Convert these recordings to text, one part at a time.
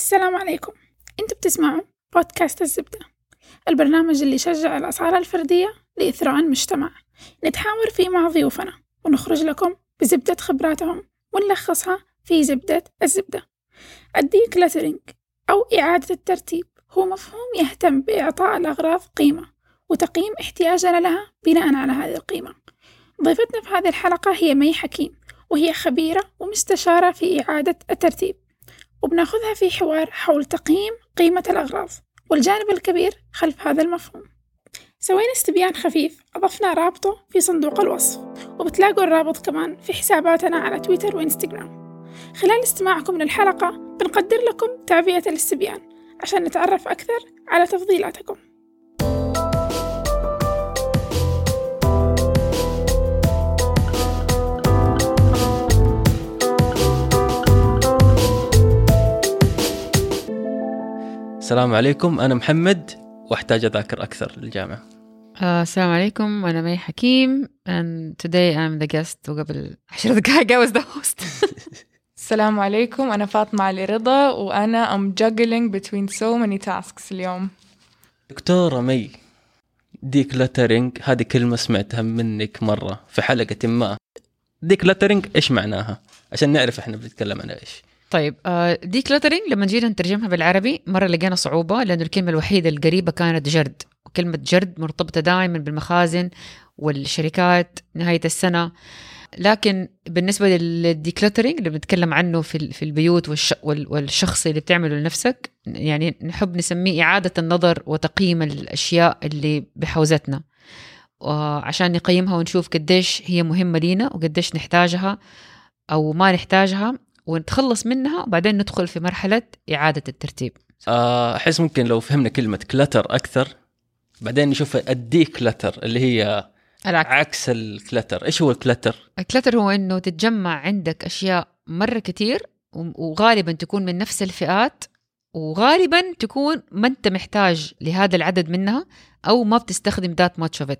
السلام عليكم. أنتوا بتسمعوا بودكاست الزبدة البرنامج اللي يشجع الأصالة الفردية لإثراء المجتمع. نتحاور فيه مع ضيوفنا ونخرج لكم بزبدة خبراتهم ونلخصها في زبدة الزبدة. ال decluttering أو إعادة الترتيب هو مفهوم يهتم بإعطاء الأغراض قيمة وتقييم احتياجنا لها بناء على هذه القيمة. ضيفتنا في هذه الحلقة هي مي حكيم وهي خبيرة ومستشارة في إعادة الترتيب. وبناخذها في حوار حول تقييم قيمة الأغراض والجانب الكبير خلف هذا المفهوم. سوينا استبيان خفيف أضفنا رابطه في صندوق الوصف وبتلاقوا الرابط كمان في حساباتنا على تويتر وإنستغرام. خلال استماعكم للحلقة بنقدر لكم تعبئة الاستبيان عشان نتعرف أكثر على تفضيلاتكم. السلام عليكم. أنا محمد وأحتاج أذاكر أكثر للجامعة. Uh, السلام عليكم. أنا مي حكيم and today I'm the guest وقبل عشر دقائق I was the host. السلام عليكم. أنا فاطمة علي رضا وأنا I'm juggling between so many tasks اليوم. دكتورة مي decluttering هذه كلمة سمعتها منك مرة في حلقة ما. decluttering إيش معناها؟ عشان نعرف إحنا بنتكلم عن إيش. طيب decluttering لما جينا نترجمها بالعربي مرة لقينا صعوبة لأنه الكلمة الوحيدة القريبة كانت جرد وكلمة جرد مرتبطة دائما بالمخازن والشركات نهاية السنة. لكن بالنسبة لل decluttering اللي بنتكلم عنه في في البيوت والشي اللي بتعمله لنفسك يعني نحب نسميه إعادة النظر وتقييم الأشياء اللي بحوزتنا. عشان نقيمها ونشوف قديش هي مهمة لينا وقديش نحتاجها أو ما نحتاجها ونتخلص منها وبعدين ندخل في مرحلة إعادة الترتيب. آه، أحس ممكن لو فهمنا كلمة clutter أكثر بعدين نشوف ال declutter اللي هي العكس. عكس ال clutter إيش هو الكلتر الكلتر هو إنه تتجمع عندك أشياء مرة كتير وغالبا تكون من نفس الفئات وغالبا تكون ما أنت محتاج لهذا العدد منها أو ما بتستخدم that much of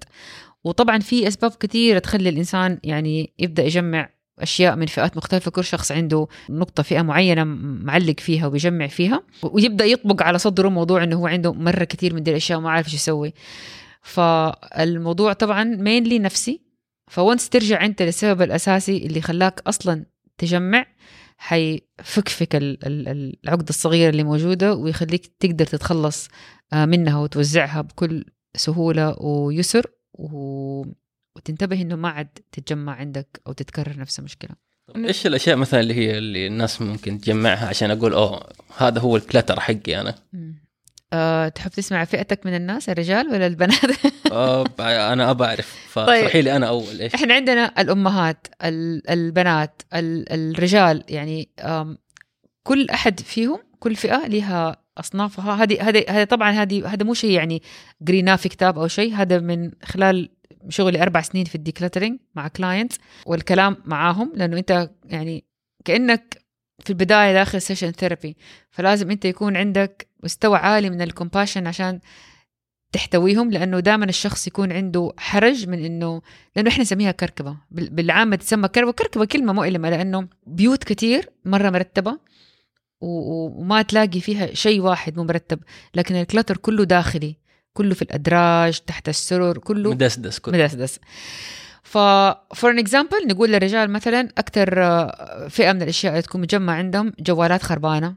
وطبعا في أسباب كثيره تخلي الإنسان يعني يبدأ يجمع أشياء من فئات مختلفة كل شخص عنده نقطة فئة معينة معلق فيها وبيجمع فيها ويبدأ يطبق على صدره موضوع إنه هو عنده مرة كثير من دي الأشياء ما عارف إيش يسوي. فالموضوع طبعا مينلي نفسي. فونس ترجع أنت للسبب الأساسي اللي خلاك أصلا تجمع حيفكفك العقدة الصغيرة اللي موجودة ويخليك تقدر تتخلص آه، منها وتوزعها بكل سهولة ويسر و... وتنتبه إنه ما عاد تتجمع عندك أو تتكرر نفس المشكلة. إيش الأشياء مثلا اللي هي اللي الناس ممكن تجمعها عشان أقول أوه هذا هو الكلتر حقي أنا. أه، تحب تسمع فئتك من الناس الرجال ولا البنات؟ أه أنا أبى أعرف. فاشرحي طيب. لي أنا أول إيش؟ إحنا عندنا الأمهات البنات الرجال يعني كل أحد فيهم كل فئة لها أصنافها. هذه هذه هذه طبعا هذه هذا مو شيء يعني قريناه في كتاب أو شيء. هذا من خلال شغلي أربع سنين في ال decluttering مع clients والكلام معاهم لأنه أنت يعني كأنك في البداية داخل session therapy فلازم أنت يكون عندك مستوى عالي من ال compassion عشان تحتويهم لأنه دائما الشخص يكون عنده حرج من إنه لأنه إحنا نسميها كركبة. بالعامة تسمى كركبة. كركبة كلمة مؤلمة لأنه بيوت كتير مرة مرتبة وما تلاقي فيها شيء واحد مو مرتب لكن ال clutter كله داخلي. كله في الأدراج تحت السرر كله مدسدس كله. مدسدس. ف for example نقول للرجال مثلا أكثر آه، فئة من الأشياء اللي تكون مجمع عندهم جوالات خربانة.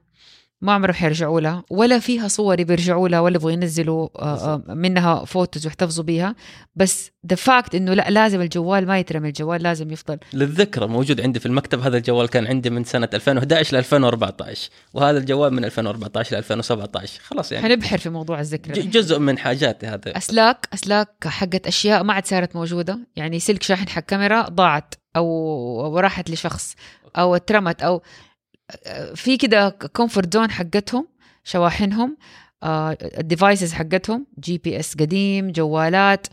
ما عمرهم حيرجعوا لها ولا فيها صور بيرجعوا لها ولا يبغوا ينزلوا آه، آه، منها photos ويحتفظوا بيها. بس the fact إنه لا لازم الجوال ما يترمي الجوال لازم يفضل. للذكرى موجود عندي في المكتب. هذا الجوال كان عندي من سنة 2011 ل 2014 وهذا الجوال من 2014 ل 2017 خلاص يعني. حنبحر في موضوع الذكرى. جزء من حاجاتي هذا. أسلاك أسلاك حقت أشياء ما عاد صارت موجودة. يعني سلك شاحن حق كاميرا ضاعت أو راحت لشخص أو اترمت أو في كده comfort zone حقتهم شواحنهم ال devices حقتهم GPS قديم جوالات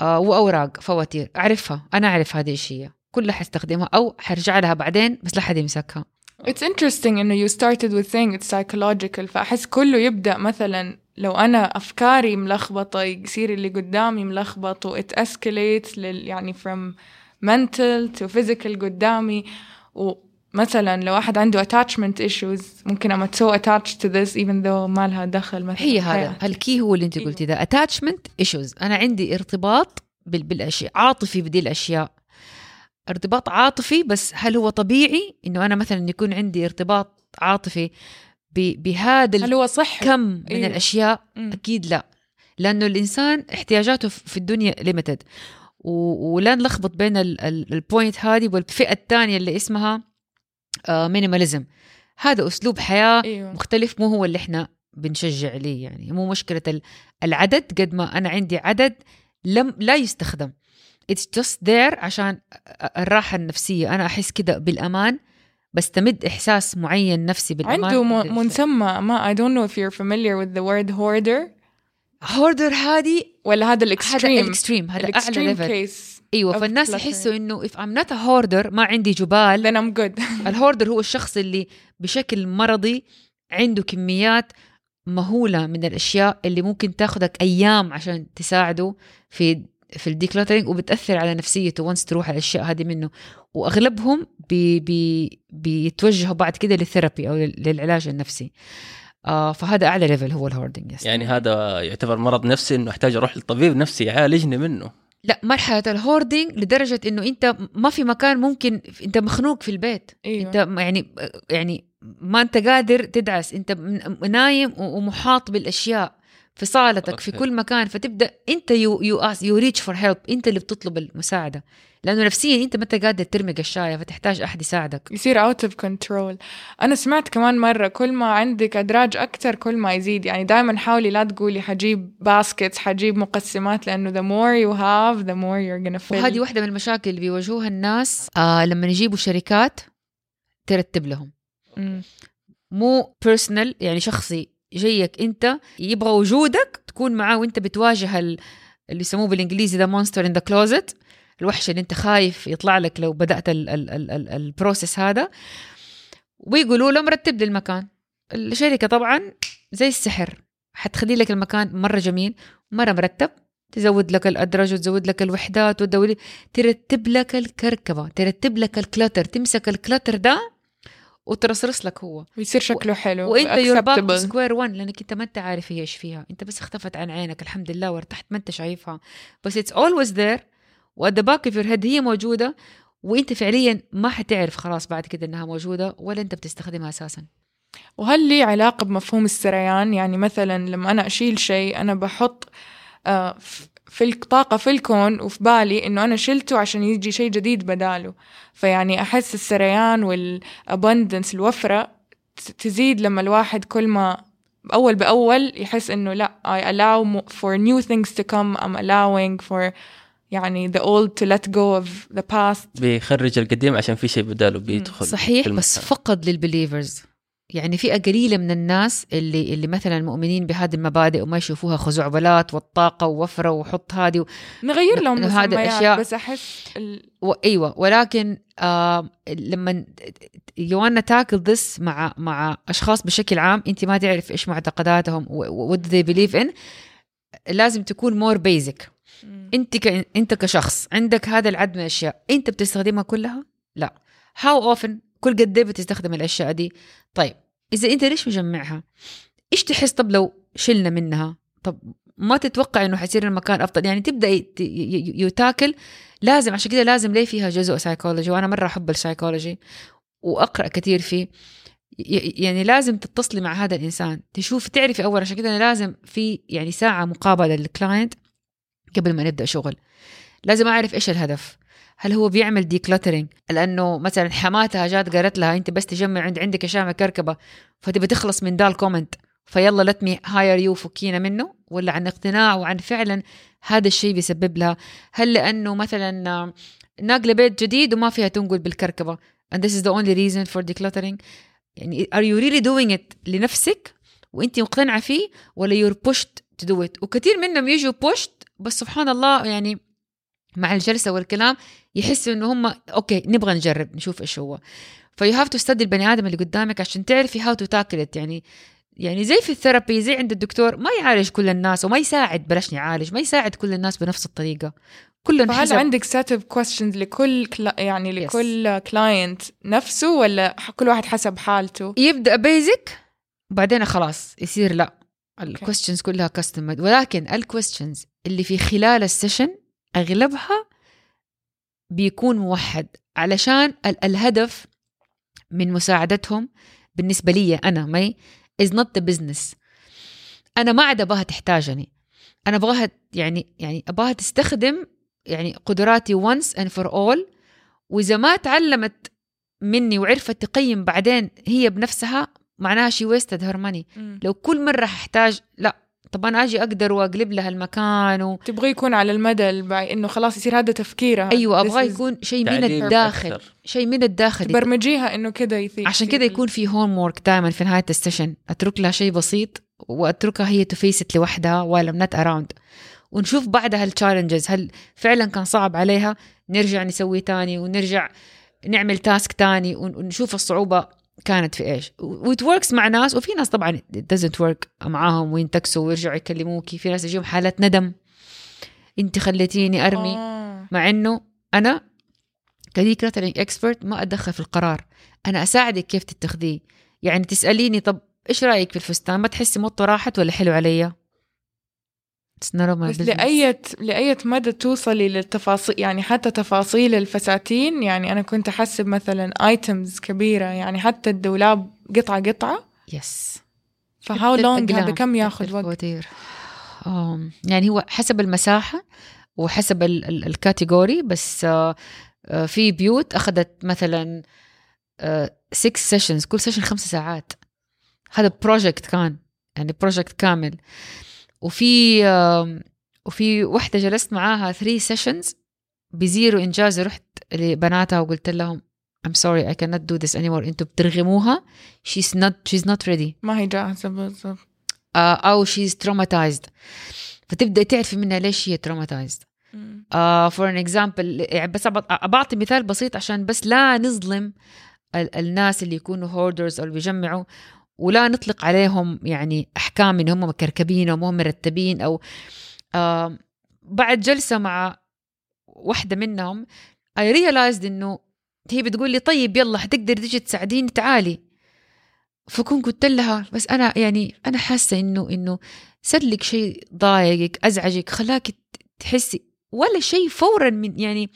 آه، وأوراق فواتير. أعرفها أنا أعرف هذه إيش هي كلها حستخدمها أو حرجع لها بعدين بس لا حد يمسكها. It's interesting إنه you started with saying it's psychological فأحس كله يبدأ مثلا لو أنا أفكاري ملخبطة يصير اللي قدامي ملخبط و it escalates لل يعني from mental to physical قدامي و مثلا لو واحد عنده attachment issues ممكن I'm so attached to this even though ما لها دخل مثلا هي هذا. الكي هو اللي أنت أيوه. قلتي ده attachment issues أنا عندي ارتباط بال- بالأشياء عاطفي بدي الأشياء ارتباط عاطفي بس هل هو طبيعي إنه أنا مثلا يكون عندي ارتباط عاطفي بهذا هل هو صحي؟ الكم من أيوه. الأشياء مم. أكيد لا لأنه الإنسان احتياجاته في الدنيا limited ولا نلخبط بين ال- ال- ال point هذه والفئة الثانية اللي اسمها minimalism هذا أسلوب حياة إيوه. مختلف مو هو اللي إحنا بنشجع ليه يعني. مو مشكلة ال- العدد قد ما أنا عندي عدد لم لا يستخدم. It's just there عشان الراحة النفسية. أنا أحس كده بالأمان بستمد إحساس معين نفسي بالأمان. عنده مسمى ما I don't know if you're familiar with the word hoarder. hoarder هذه ولا هذا هذا ال extreme ال extreme هذا أعلى ال extreme level case أيوه فالناس. يحسوا إنه if I'm not a hoarder ما عندي جبال. Then I'm good. ال hoarder هو الشخص اللي بشكل مرضي عنده كميات مهولة من الأشياء اللي ممكن تاخدك أيام عشان تساعده في في ال decluttering وبتأثر على نفسيته و once تروح الأشياء هذه منه. وأغلبهم بي بي بيتوجهوا بعد كده لل therapy أو لل- للعلاج النفسي. آه فهذا أعلى level هو ال hoarding yes. يعني هذا يعتبر مرض نفسي إنه أحتاج أروح للطبيب نفسي يعالجني منه. لا مرحلة ال hoarding لدرجة إنه أنت ما في مكان ممكن أنت مخنوق في البيت. أيوه. أنت يعني يعني ما أنت قادر تدعس. أنت نايم ومحاط بالأشياء. في صالتك في. كل مكان فتبدأ أنت you you you reach for help أنت اللي بتطلب المساعدة. لأنه نفسيا أنت ما انت قادر ترمي قشاية فتحتاج أحد يساعدك. يصير out of control. أنا سمعت كمان مرة كل ما عندك أدراج أكتر كل ما يزيد. يعني دائما حاولي لا تقولي حجيب baskets حجيب مقسمات لأنه the more you have the more you're gonna fill. وهذه واحدة من المشاكل اللي بيواجهوها الناس آه لما يجيبوا شركات ترتب لهم. مم. مو personal يعني شخصي. جايك انت يبغى وجودك تكون معاه وانت بتواجه ال- اللي يسموه بالإنجليزي the monster in the closet الوحش اللي انت خايف يطلع لك لو بدأت ال- ال- ال- ال- ال process هذا. ويقولوا له مرتب لي المكان. الشركة طبعا زي السحر. حتخلي لك المكان مرة جميل مرة مرتب. تزود لك الادرج وتزود لك الوحدات وتدوري ترتب لك الكركبة ترتب لك ال clutter تمسك ال clutter ده وترصرص لك هو. ويصير شكله حلو وإنت you're back. square 1 لأنك أنت ما أنت عارف هي إيش فيها. أنت بس اختفت عن عينك الحمد لله وارتحت ما أنت شايفها. بس it's always there و at the back of your head هي موجودة وإنت فعليا ما حتعرف خلاص بعد كده إنها موجودة ولا أنت بتستخدمها أساسا. وهل لي علاقة بمفهوم السريان؟ يعني مثلا لما أنا أشيل شيء أنا بحط آه، في الطاقة في الكون وفي بالي إنه أنا شلته عشان يجي شيء جديد بداله. فيعني أحس السريان والابندنس الوفرة تزيد لما الواحد كل ما أول بأول يحس إنه لأ I allow for new things to come. I'm allowing for يعني the old to let go of the past. بيخرج القديم عشان في شيء بداله بيدخل صحيح بس. فقط للبليفرز يعني فئة قليلة من الناس اللي اللي مثلا مؤمنين بهذه المبادئ وما يشوفوها خزعبلات والطاقة ووفرة وحط هذه نغير لهم هذه الأشياء- بس أحس ال... و... أيوه ولكن آه لما you wanna tackle this مع مع أشخاص بشكل عام أنت ما تعرف إيش معتقداتهم what they believe in لازم تكون more basic أنت ك... أنت كشخص عندك هذا العدد من الأشياء. أنت بتستخدمها كلها؟ لا. how often كل قد إيه بتستخدم الأشياء دي؟ طيب إذا أنت ليش مجمعها؟ إيش تحس؟ طب لو شلنا منها طب ما تتوقع إنه حيصير المكان أفضل؟ يعني تبدأ you tackle لازم عشان كده لازم ليه فيها جزء سايكولوجي وأنا مرة أحب السايكولوجي وأقرأ كثير فيه. يعني لازم تتصلي مع هذا الإنسان تشوف تعرفي أول عشان كده أنا لازم في يعني ساعة مقابلة لل client قبل ما نبدأ شغل. لازم أعرف إيش الهدف. هل هو بيعمل decluttering لأنه مثلا حماتها جات قالت لها أنت بس تجمع عند عندك أشياء مكركبة فتبي تخلص من ده ال comment فيلا let me hire you فكينا منه ولا عن اقتناع وعن فعلا هذا الشيء بيسبب لها. هل لأنه مثلا ناقلة بيت جديد وما فيها تنقل بالكركبة؟ And this is the only reason for decluttering. يعني are you really doing it لنفسك وأنت مقتنعة فيه ولا you're pushed to do it وكثير منهم يجوا pushed بس سبحان الله يعني مع الجلسة والكلام يحسوا إنه هم أوكي نبغى نجرب نشوف إيش هو. ف you have to study البني آدم اللي قدامك عشان تعرفي how to tackle يعني يعني زي في ال therapy زي عند الدكتور ما يعالج كل الناس وما يساعد بلاش يعالج ما يساعد كل الناس بنفس الطريقة. فهل حسب. عندك set of questions لكل كلا يعني Yes. لكل client نفسه ولا كل واحد حسب حالته؟ يبدأ basic وبعدين خلاص يصير لا. ال questions كلها custom ولكن الكويستشنز اللي في خلال ال session أغلبها بيكون موحد علشان ال- الهدف من مساعدتهم بالنسبة لي أنا مي is not the business. أنا ما عاد ابغاها تحتاجني. أنا ابغاها يعني يعني ابغاها تستخدم يعني قدراتي once and for all وإذا ما تعلمت مني وعرفت تقيم بعدين هي بنفسها معناها شي ويستد هير ماني مم. لو كل مرة احتاج لا. طب أنا أجي أقدر وأقلب لها المكان و... تبغى يكون على المدى البعيد إنه خلاص يصير هذا تفكيرها. أيوه is- يكون شيء من الداخل. شيء من الداخل. تبرمجيها إنه كده يثير. عشان كده يكون في homework دائما في نهاية ال session أترك لها شيء بسيط وأتركها هي ت face it لوحدها I'm not around. ونشوف بعدها ال challenges هل فعلا كان صعب عليها؟ نرجع نسوي تاني ونرجع نعمل task تاني ون- ونشوف الصعوبة. كانت في إيش؟ و it works مع ناس وفي ناس طبعا doesn't work معاهم وينتكسوا ويرجعوا يكلموكي في ناس يجيهم حالات ندم. انت خليتيني أرمي. آه. مع إنه أنا ك decluttering expert ما أتدخل في القرار. أنا أساعدك كيف تتخذيه. يعني تسأليني طب إيش رأيك في الفستان؟ ما تحسي موضته راحت ولا حلو علي It's none of my بس business. لأية لأية مدى توصلي للتفاصيل؟ يعني حتى تفاصيل الفساتين يعني أنا كنت أحسب مثلا items كبيرة يعني حتى الدولاب قطعة قطعة. yes ف how long هذا كم ياخذ وقت؟ آم، يعني هو حسب المساحة وحسب ال- ال- ال category بس آه، آه، في بيوت أخذت مثلا 6 sessions كل session خمسة ساعات. هذا project كان يعني project كامل. وفي وفي وحدة جلست معاها 3 sessions ب zero إنجاز رحت لبناتها وقلت لهم I'm sorry I cannot do this anymore أنتوا بترغموها؟ She's not she's not ready. ما هي جاهزة بالضبط. آه، أو she's traumatized. فتبدأ تعرفي منها ليش هي traumatized. for an example بس بعطي مثال بسيط عشان بس لا نظلم ال- الناس اللي يكونوا hoarders أو اللي بيجمعوا. ولا نطلق عليهم يعني أحكام إن هم مكركبين أو مو مرتبين أو آه بعد جلسة مع واحدة منهم I realized إنه هي بتقول لي طيب يلا حتقدر تيجي تساعديني تعالي. فكون قلت لها بس أنا يعني أنا حاسة إنه إنه صار لك شيء ضايقك أزعجك خلاك تحسي ولا شيء فورا من يعني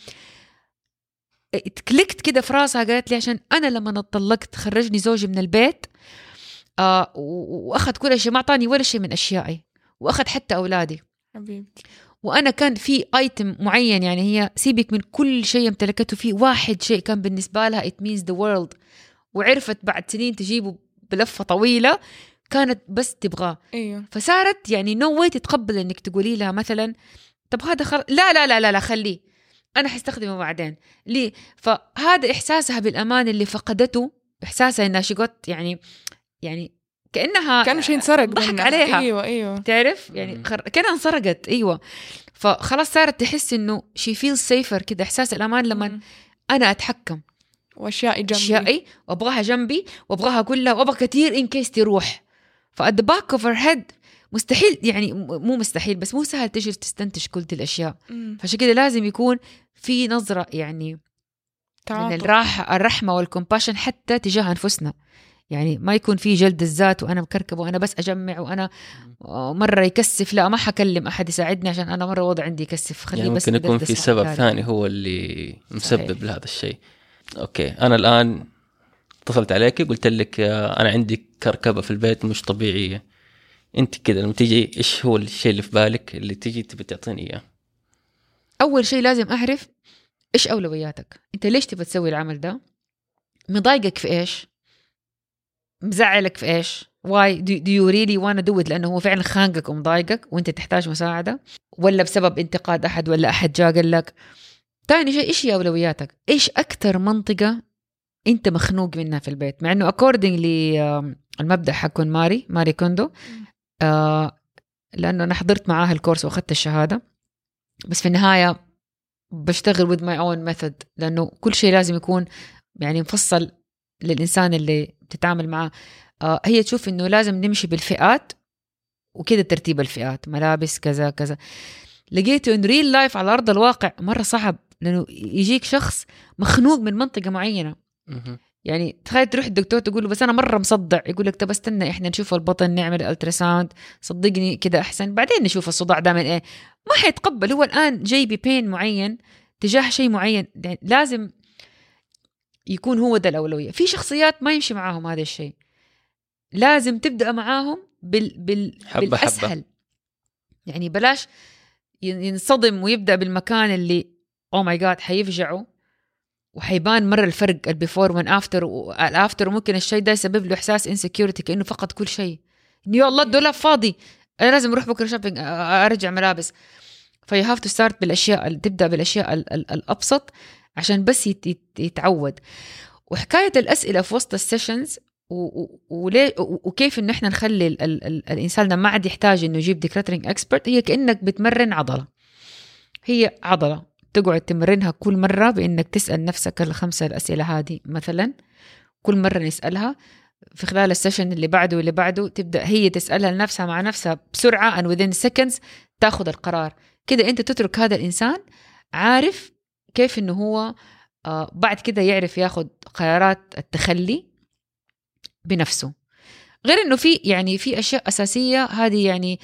it clicked كده في راسها قالت لي عشان أنا لما اتطلقت خرجني زوجي من البيت آه وأخذ كل شيء ما أعطاني ولا شيء من أشيائي وأخذ حتى أولادي. حبيبتي. وأنا كان في item معين يعني هي سيبك من كل شيء امتلكته في واحد شيء كان بالنسبة لها it means the world. وعرفت بعد سنين تجيبه بلفة طويلة كانت بس تبغاه. إيوه. فصارت يعني no way تتقبل إنك تقولي لها مثلا طب هذا خل... لا لا لا لا لا خليه. أنا حستخدمه بعدين. ليه؟ فهذا إحساسها بالأمان اللي فقدته إحساسها إنها شقت يعني يعني كأنها كأنه شيء انسرق ضحك منها. عليها. أيوه أيوه تعرف يعني. خر... كأنها انسرقت أيوه فخلاص صارت تحس إنه she feel safer كده إحساس الأمان لما مم. أنا أتحكم وأشيائي جنبي أشيائي وأبغاها جنبي وأبغاها كلها وأبغى كثير in case تروح ف at the back of head مستحيل يعني مو مستحيل بس مو سهل تجي تستنتج كل دي الأشياء مم. فعشان كده لازم يكون في نظرة يعني من تعاطف. الراحة الرحمة وال compassion حتى تجاه أنفسنا يعني ما يكون في جلد الذات وأنا مكركب وأنا بس أجمع وأنا مرة يكسف. لا ما حكلم أحد يساعدني عشان أنا مرة وضع عندي يكسف. خليه يعني بس ممكن يكون في سبب حاله. ثاني هو اللي مسبب صحيح. لهذا الشيء. okay أنا الآن اتصلت عليك قلت لك آه، أنا عندي كركبة في البيت مش طبيعية. أنت كذا لما تيجي إيش هو الشيء اللي في بالك اللي تيجي تبي تعطيني إياه؟ أول شيء لازم أعرف إيش أولوياتك. أنت ليش تبغى تسوي العمل ده؟ مضايقك في إيش؟ مزعلك في إيش؟ واي do you really wanna do it لأنه هو فعلا خانقك ومضايقك وأنت تحتاج مساعدة. ولا بسبب انتقاد أحد ولا أحد جاء قال لك. ثاني شيء إيش هي أولوياتك؟ إيش أكثر منطقة أنت مخنوق منها في البيت؟ مع إنه according للمبدا حقون ماري ماري كوندو آه لأنه أنا حضرت معاها ال course وأخذت الشهادة. بس في النهاية بشتغل with my own method لأنه كل شيء لازم يكون يعني مفصل للإنسان اللي بتتعامل معاه. آه هي تشوف إنه لازم نمشي بالفئات وكده ترتيب الفئات ملابس كذا كذا. لقيته in real life على أرض الواقع مرة صعب لأنه يجيك شخص مخنوق من منطقة معينة. يعني تخيل تروح الدكتور تقول له بس أنا مرة مصدع يقول لك طب استنى إحنا نشوف البطن نعمل ultrasound صدقني كده أحسن. بعدين نشوف الصداع ده من إيه؟ ما حيتقبل. هو الآن جاي ببين معين تجاه شيء معين. يعني لازم يكون هو ده الأولوية. في شخصيات ما يمشي معاهم هذا الشيء. لازم تبدأ معاهم بال بال حبة بالأسهل. حبة. يعني بلاش ين- ينصدم ويبدأ بالمكان اللي oh my God حيفجعه وحيبان مره الفرق ال before وال after وال after ممكن الشيء ده يسبب له إحساس insecurity كأنه فقد كل شيء. إنه يا الله الدولاب فاضي. أنا لازم أروح بكرة shopping أرجع ملابس. you have to start بالأشياء ال- تبدأ بالأشياء ال- ال- الأبسط. عشان بس يت- يت- يتعود. وحكاية الأسئلة في وسط ال sessions وليه وكيف انه إحنا نخلي ال ال ال الإنسان ده ما عاد يحتاج إنه يجيب decluttering expert هي كأنك بتمرن عضلة. هي عضلة تقعد تمرنها كل مرة بإنك تسأل نفسك الخمسه الأسئلة هذه مثلا كل مرة نسألها. في خلال السيشن اللي بعده واللي بعده تبدأ هي تسألها لنفسها مع نفسها بسرعة and within seconds تاخذ القرار. كده أنت تترك هذا الإنسان عارف كيف إنه هو آه بعد كده يعرف ياخذ قرارات التخلي بنفسه. غير إنه في يعني في أشياء أساسية هذه يعني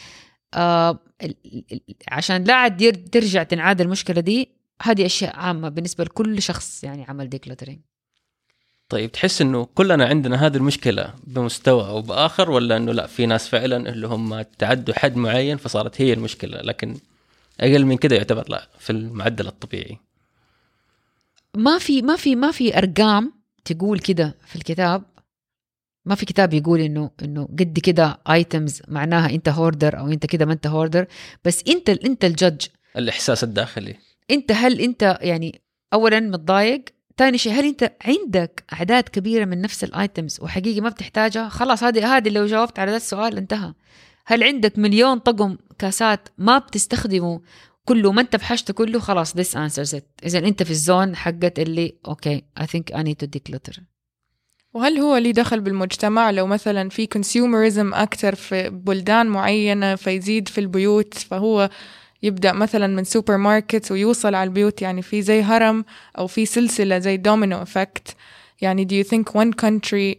آه عشان لا عاد ترجع تنعاد المشكلة دي هذه أشياء عامة بالنسبة لكل شخص يعني عمل decluttering طيب تحس إنه كلنا عندنا هذه المشكلة بمستوى أو بآخر ولا إنه لا في ناس فعلا اللي هم تعدوا حد معين فصارت هي المشكلة لكن أقل من كده يعتبر لا في المعدل الطبيعي؟ ما في ما في ما في أرقام تقول كده في الكتاب. ما في كتاب يقول إنه إنه قد كده items معناها أنت hoarder أو أنت كده ما أنت hoarder بس أنت أنت ال judge الإحساس الداخلي. أنت هل أنت يعني اولا متضايق ثاني شيء هل أنت عندك أعداد كبيرة من نفس ال items وحقيقي ما بتحتاجها؟ خلاص هذه هذه لو جاوبت على هذا السؤال انتهى. هل عندك مليون طقم كاسات ما بتستخدمه كله ما انت بحاجته كله خلاص this answers it. اذا أنت في ال zone حقت اللي okay I think I need to declutter. وهل هو ليه دخل بالمجتمع؟ لو مثلا في consumerism أكتر في بلدان معينة فيزيد في البيوت فهو يبدأ مثلا من سوبر ماركت ويوصل على البيوت يعني في زي هرم أو في سلسلة زي domino effect يعني do you think one country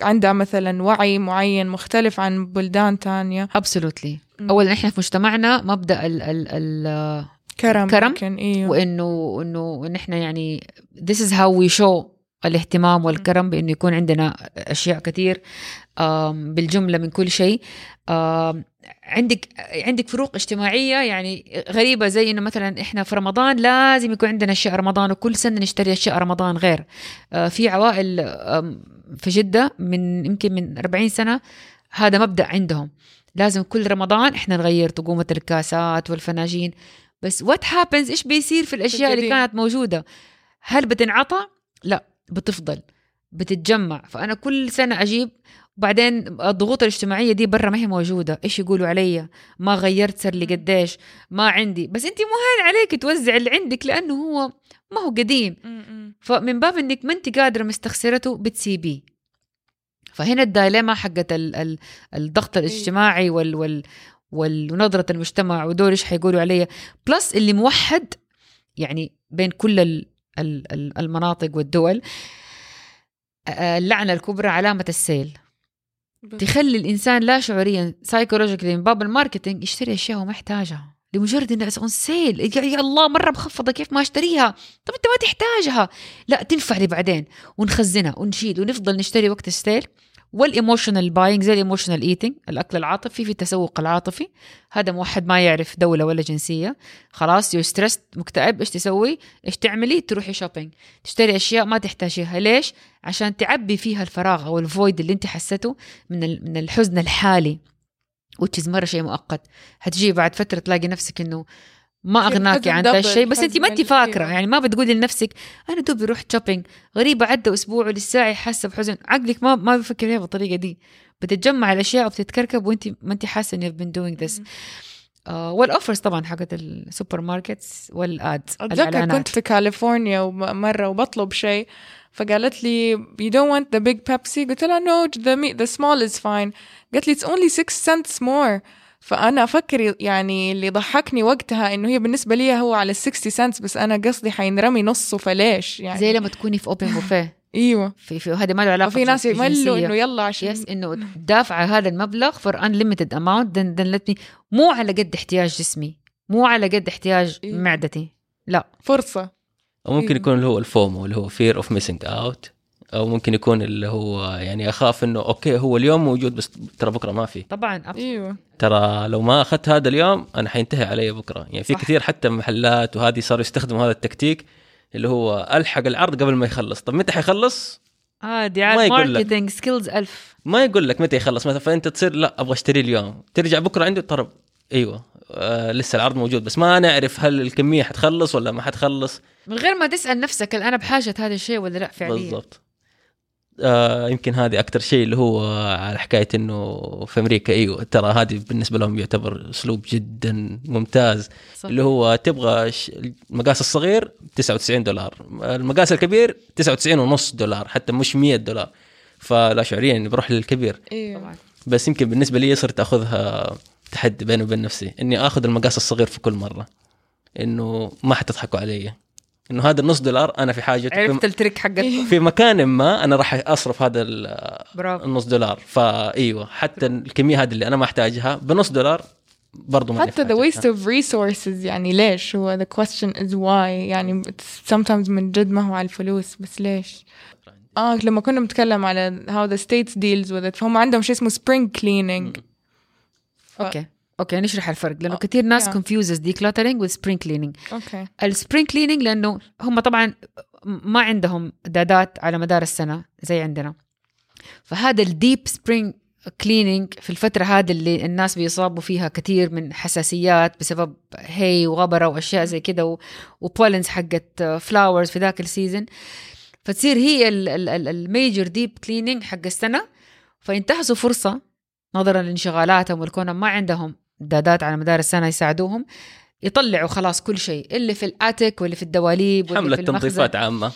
عندها مثلا وعي معين مختلف عن بلدان تانية؟ Absolutely. اولا إحنا في مجتمعنا مبدأ ال ال ال كرم كرم إيه. وانه انه نحن يعني this is how we show الاهتمام والكرم بإنه يكون عندنا أشياء كثير بالجملة من كل شيء. عندك عندك فروق اجتماعية يعني غريبة زي إنه مثلا إحنا في رمضان لازم يكون عندنا أشياء رمضان وكل سنة نشتري أشياء رمضان غير. آه، في عوائل في جدة من يمكن من 40 سنة هذا مبدأ عندهم. لازم كل رمضان إحنا نغير طقومه الكاسات والفناجين. بس what happens إيش بيصير في الأشياء اللي. كانت موجودة؟ هل بتنعطى؟ لا بتفضل بتتجمع. فأنا كل سنة أجيب وبعدين الضغوط الاجتماعية دي برا ما هي موجودة. إيش يقولوا علي؟ ما غيرت صار لي قديش؟ ما عندي. بس انت مو هين عليك توزع اللي عندك لأنه هو ما هو قديم. فمن باب إنك ما انت قادرة مستخسرته بتسيبيه. فهنا الدايليما حقت ال ال الضغط الاجتماعي وال وال وال- ونظرة المجتمع ودول إيش حيقولوا علي plus اللي موحد يعني بين كل ال ال ال المناطق والدول آه، اللعنة الكبرى علامة ال sale. تخلي الإنسان لا شعوريا psychologically من باب ال marketing يشتري أشياء هو ما يحتاجها لمجرد انها on sale. يا الله مرة مخفضة. كيف ما أشتريها؟ طب أنت ما تحتاجها. لا تنفع لي بعدين. ونخزنها ونشيل ونفضل نشتري وقت ال sale. وال emotional buying زي ال emotional eating الأكل العاطفي. في التسوق العاطفي. هذا موحد ما يعرف دولة ولا جنسية. خلاص you stressed مكتئب. إيش تسوي؟ إيش تعملي؟ تروحي shopping تشتري أشياء ما تحتاجيها. ليش؟ عشان تعبي فيها الفراغ أو ال void اللي أنت حسيته من من الحزن الحالي. Which is مرة شيء مؤقت. هتجي بعد فترة تلاقي نفسك إنه ما اغناكي عن ذا الشيء. بس انت ما انت فاكرة. يعني ما بتقولي لنفسك أنا دوبي رحت shopping غريبة عدى أسبوع ولساعي حاسة بحزن. عقلك ما ما بيفكر فيها بالطريقة دي. بتتجمع الأشياء وبتتكركب وانت ما انت حاسة انك been doing this. آه وال offers طبعا حقت ال supermarkets وال ads أتذكر كنت في كاليفورنيا مرة وبطلب شيء. فقالت لي you don't want the big Pepsi? قلت لها no the, the small is fine. قالت لي it's only 6 cents more. فأنا أفكر يعني اللي ضحكني وقتها إنه هي بالنسبة لي هو على 60 cents بس أنا قصدي حينرمي نصه فليش يعني؟ زي لما تكوني في open بوفيه إيوه. في, في هذا ما له علاقة وفي ناس يملوا. إنه يلا عشان yes إنه دافعه هذا المبلغ for amount then, then let me مو على قد احتياج جسمي مو على قد احتياج إيه. معدتي. لا. فرصة. أو ممكن إيه. يكون اللي هو ال FOMO اللي هو fear of missing out أو ممكن يكون اللي هو يعني أخاف إنه okay هو اليوم موجود بس ترى بكرة ما في. طبعا إيوه. ترى لو ما أخذت هذا اليوم أنا حينتهي علي بكرة. يعني في صح. كثير حتى محلات وهذه صاروا يستخدموا هذا التكتيك اللي هو ألحق العرض قبل ما يخلص. طب متى حيخلص؟ آه دي ما عاد يقول لك. marketing skills ألف. ما يقول لك متى يخلص. مثلا فأنت تصير لا أبغى أشتري اليوم. ترجع بكرة عنده ترى إيوه. آه لسه العرض موجود بس ما نعرف هل الكمية حتخلص ولا ما حتخلص. من غير ما تسأل نفسك هل أنا بحاجة هذا الشيء ولا لأ فعليا. بالضبط. آه يمكن هذه أكثر شيء اللي هو على حكاية إنه في أمريكا إيوه ترى هذه بالنسبة لهم يعتبر أسلوب جدا ممتاز. صح. اللي هو تبغى المقاس الصغير 99 دولار المقاس الكبير 99 ونص دولار حتى مش 100 دولار. فلا شعوريا بروح للكبير. إيوه. بس يمكن بالنسبة لي صرت أخذها تحدي بيني وبين نفسي إني آخذ المقاس الصغير في كل مرة. إنه ما حتضحكوا علي. إنه هذا النص دولار أنا في حاجة عرفت التريك حقك. في مكان ما أنا راح أصرف هذا برافو. النص دولار. فايوه حتى الكمية هذه اللي أنا ما أحتاجها بنص دولار برضو ما حتى the waste of resources يعني ليش؟ هو the question is why. يعني sometimes من جد ما هو على الفلوس بس ليش؟ آه لما كنا بنتكلم على how the states deals with it فهم عندهم شيء اسمه spring cleaning. okay. okay نشرح الفرق لأنه كثير ناس confuses decluttering with spring cleaning. okay. ال spring cleaning لأنه هم طبعا ما عندهم دادات على مدار السنة زي عندنا. فهذا ال deep spring cleaning في الفترة هذه اللي الناس بيصابوا فيها كثير من حساسيات بسبب hay وغبرة وأشياء زي كده و pollens حقت flowers في ذاك ال season فتصير هي ال major deep cleaning حق السنة. فينتهزوا فرصة نظرا لانشغالاتهم والكونهم ما عندهم دادات على مدار السنة يساعدوهم يطلعوا خلاص كل شيء اللي في ال attic واللي في الدواليب واللي حملة في تنظيفات عامة.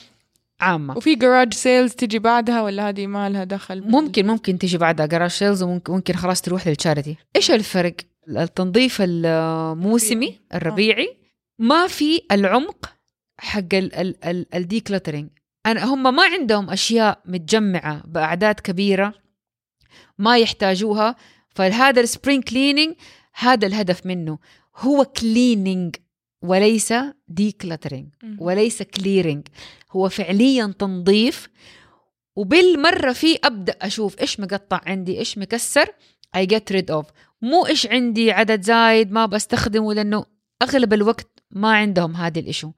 عامة. وفي garage sales تجي بعدها ولا هذه ما لها دخل؟ ممكن ممكن تيجي بعدها garage sales وممكن ممكن خلاص تروح لل charity إيش الفرق؟ التنظيف الموسمي الربيعي ما في العمق حق ال decluttering أنا هم ما عندهم أشياء متجمعة بأعداد كبيرة. ما يحتاجوها. فهذا ال spring cleaning هذا الهدف منه. هو cleaning وليس decluttering. وليس clearing هو فعليا تنظيف. وبالمرة في أبدأ أشوف إيش مقطع عندي إيش مكسر I get rid of مو إيش عندي عدد زايد ما بستخدمه لأنه أغلب الوقت ما عندهم هذه ال issue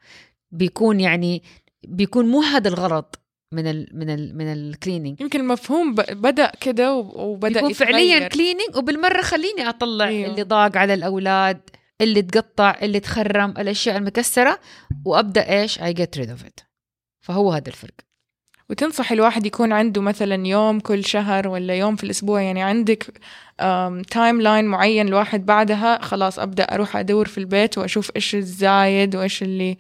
بيكون يعني بيكون مو هذا الغرض من ال من ال من ال cleaning يمكن المفهوم بدأ كده وب- وبدأ يكون فعليا. cleaning وبالمرة خليني أطلع أيوه. اللي ضاق على الأولاد اللي تقطع اللي تخرم الأشياء المكسرة وأبدأ إيش I get rid of it فهو هذا الفرق وتنصح الواحد يكون عنده مثلا يوم كل شهر ولا يوم في الأسبوع يعني عندك timeline معين الواحد بعدها خلاص أبدأ أروح أدور في البيت وأشوف إيش الزايد وإيش اللي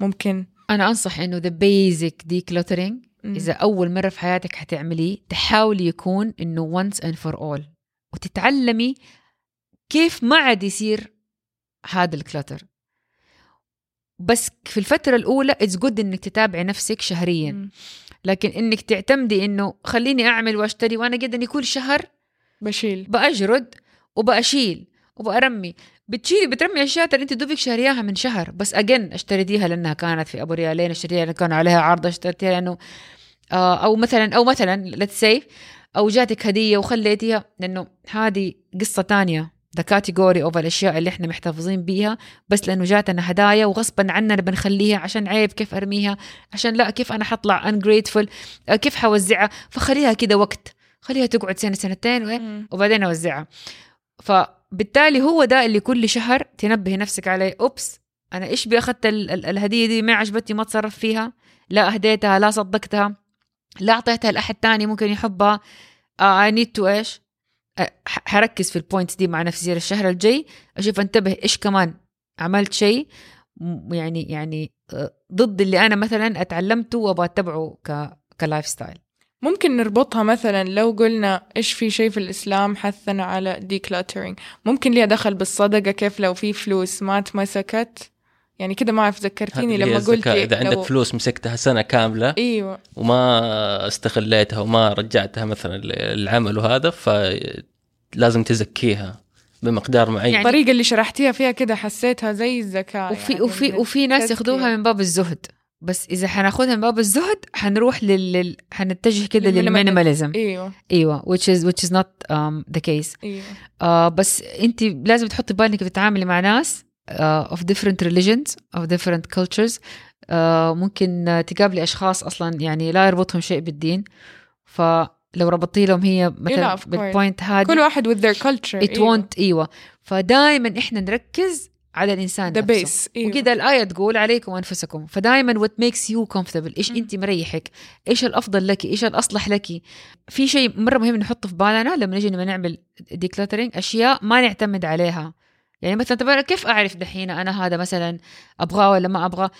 ممكن أنا أنصح إنه the basic decluttering مم. إذا أول مرة في حياتك حتعمليه تحاولي يكون إنه once and for all. وتتعلمي كيف ما عاد يصير هذا ال clutter بس في الفترة الأولى it's good إنك تتابعي نفسك شهريا. لكن إنك تعتمدي إنه خليني أعمل وأشتري وأنا قد إني كل شهر بشيل. بأجرد وبأشيل وبأرمي. بتشيلي بترمي أشياء ترى أنت دوبك شارياها من شهر. بس again أشتريتيها لأنها كانت في أبو ريالين اشتريتها لأنه كان عليها عرض اشتريتها لأنه آه، أو مثلا أو مثلا let's say أو جاتك هدية وخليتيها لأنه هذه قصة تانية the category of الأشياء اللي إحنا محتفظين بيها. بس لأنه جاتنا هدايا وغصبا عننا بنخليها عشان عيب كيف أرميها عشان لا كيف أنا حطلع ungrateful آه، كيف حوزعها. فخليها كده وقت خليها تقعد سنة سنتين. وبعدين أوزعها. فبالتالي هو ده اللي كل شهر تنبهي نفسك عليه. oops أنا إيش بي أخذت ال- ال- الهدية دي؟ ما عجبتني ما اتصرف فيها. لا أهديتها لا صدقتها. لا أعطيتها لأحد تاني ممكن يحبها. I need to إيش؟ حركز في ال points دي مع نفسي. الشهر الجاي أشوف أنتبه إيش كمان عملت شيء. يعني يعني آه، ضد اللي أنا مثلا أتعلمته وأبغى أتبعه ك ك lifestyle ممكن نربطها مثلا لو قلنا إيش في شيء في الإسلام حثنا على decluttering. ممكن ليها دخل بالصدقة كيف لو في فلوس ما اتمسكت؟ يعني كده ما أعرف ذكرتيني لما قلت. إذا لو- عندك فلوس مسكتها سنة كاملة إيوه. وما استغليتها وما رجعتها مثلا للعمل وهذا فلازم تزكيها بمقدار معين. يعني- الطريقة اللي شرحتيها فيها كده حسيتها زي الزكاه وفي يعني وفي وفي ناس. ياخذوها من باب الزهد. بس إذا حناخذها من باب الزهد حنروح لل. حنتجه كده للمينيماليزم. أيوه. أيوه which is which is not um, the case. أيوه. آه بس أنت لازم تحطي بالك بتتعاملي مع ناس آه of different religions of different cultures. آه ممكن تقابلي أشخاص أصلا يعني لا يربطهم شيء بالدين. فلو ربطتي لهم هي مثلا. بالبوينت هذه كل واحد with their culture it won't أيوه. فدائما إحنا نركز على الإنسان the نفسه. base. إيوه. وكده الآية تقول عليكم أنفسكم. فدائما makes you comfortable إيش مم. أنت مريحك؟ إيش الأفضل لك؟ إيش الأصلح لك؟ في شيء مرة مهم نحطه في بالنا لما نجي لما نعمل decluttering أشياء ما نعتمد عليها. يعني مثلا طب كيف أعرف دحين أنا هذا مثلا أبغاه ولا ما أبغاه؟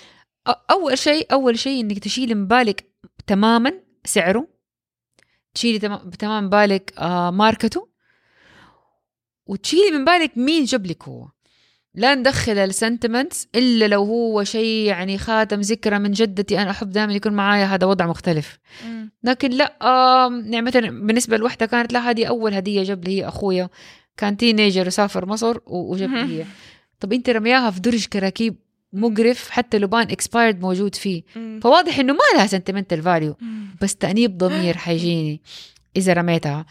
أ- أول شيء أول شيء إنك تشيلي من بالك تماما سعره. تشيلي تمام بالك آه ماركته. وتشيلي من بالك مين جاب لك هو. لا ندخل السنتمنتس إلا لو هو شيء يعني خاتم ذكرى من جدتي أنا أحب دائما يكون معايا هذا وضع مختلف مم. لكن لا يعني مثلا بالنسبة لوحدة كانت لا هذه أول هدية جاب لي هي أخويا كان teenager وسافر مصر وجاب لي هي طب أنت رمياها في درج كراكيب مقرف حتى لبان expired موجود فيه مم. فواضح إنه ما لها sentimental value. بس تأنيب ضمير حيجيني إذا رميتها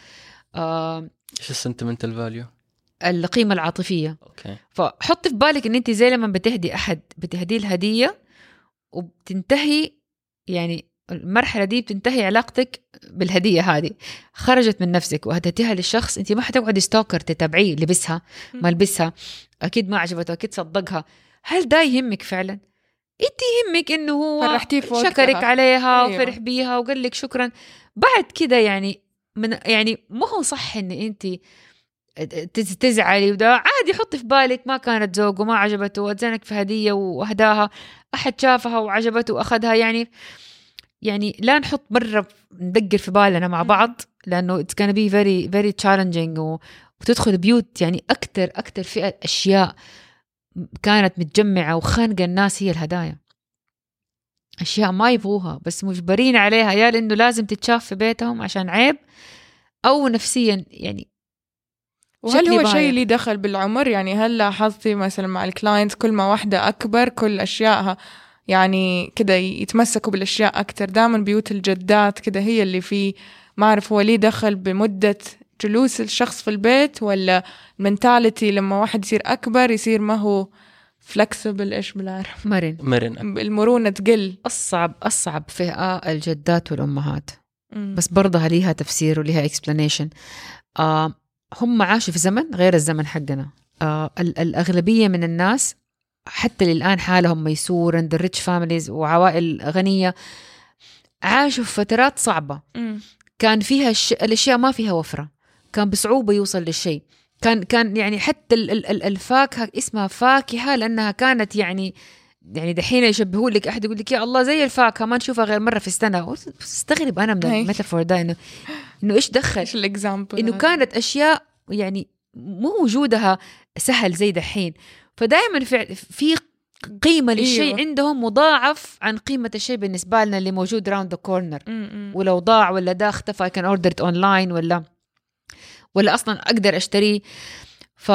إيش ال sentimental value؟ القيمة العاطفية. okay. فحطي في بالك إن أنت زي لما بتهدي أحد بتهديه الهدية وبتنتهي يعني المرحلة دي بتنتهي علاقتك بالهدية هذه. خرجت من نفسك وهديتيها للشخص أنت ما حتقعدي ستوكر تتابعيه لبسها ما لبسها أكيد ما عجبته أكيد صدقها. هل ده يهمك فعلا؟ أنت يهمك إنه هو. شكرك عليها أيوة. وفرح بيها وقال لك شكرا. بعد كده يعني من يعني ما هو صح إن أنت تزعلي وده عادي حطي في بالك ما كانت ذوق وما عجبته واتزنك في هدية وأهداها أحد شافها وعجبته وأخذها يعني يعني لا نحط مرة ندقر في بالنا مع. بعض لأنه it's gonna be very very challenging و- وتدخل بيوت يعني أكثر أكثر فئة أشياء كانت متجمعة وخانقة الناس هي الهدايا أشياء ما يبغوها بس مجبرين عليها يا لأنه لازم تتشاف في بيتهم عشان عيب أو نفسيا يعني وهل هو. شيء لي دخل بالعمر؟ يعني هل لاحظتي مثلا مع الكلاينت كل ما واحدة أكبر كل أشيائها يعني كده يتمسكوا بالأشياء أكتر؟ دائما بيوت الجدات كده هي اللي في ما أعرف هو ليه دخل بمدة جلوس الشخص في البيت ولا ال mentality لما واحد يصير أكبر يصير ما هو flexible إيش بالعربي؟ مرن. مرن. المرونة تقل. أصعب أصعب فئة الجدات والأمهات. مم. بس برضها ليها تفسير وليها explanation آه هم عاشوا في زمن غير الزمن حقنا. آه ال- الأغلبية من الناس حتى للآن حالهم ميسور عند ال rich families وعوائل غنية عاشوا في فترات صعبة. مم. كان فيها الش... الأشياء ما فيها وفرة. كان بصعوبة يوصل للشيء. كان كان يعني حتى ال- الفاكهة اسمها فاكهة لأنها كانت يعني يعني دحين يشبهوا لك أحد يقول لك يا الله زي الفاكهة ما نشوفها غير مرة في السنة استغرب أنا من. ال metaphor ده انه إنه إيش دخل إيش ال example إنه كانت أشياء يعني مو وجودها سهل زي دحين فدائما في في قيمة للشيء أيوة. عندهم مضاعف عن قيمة الشيء بالنسبة لنا اللي موجود around the corner. ولو ضاع ولا ده اختفى كان ordered online ولا ولا أصلا أقدر أشتريه ف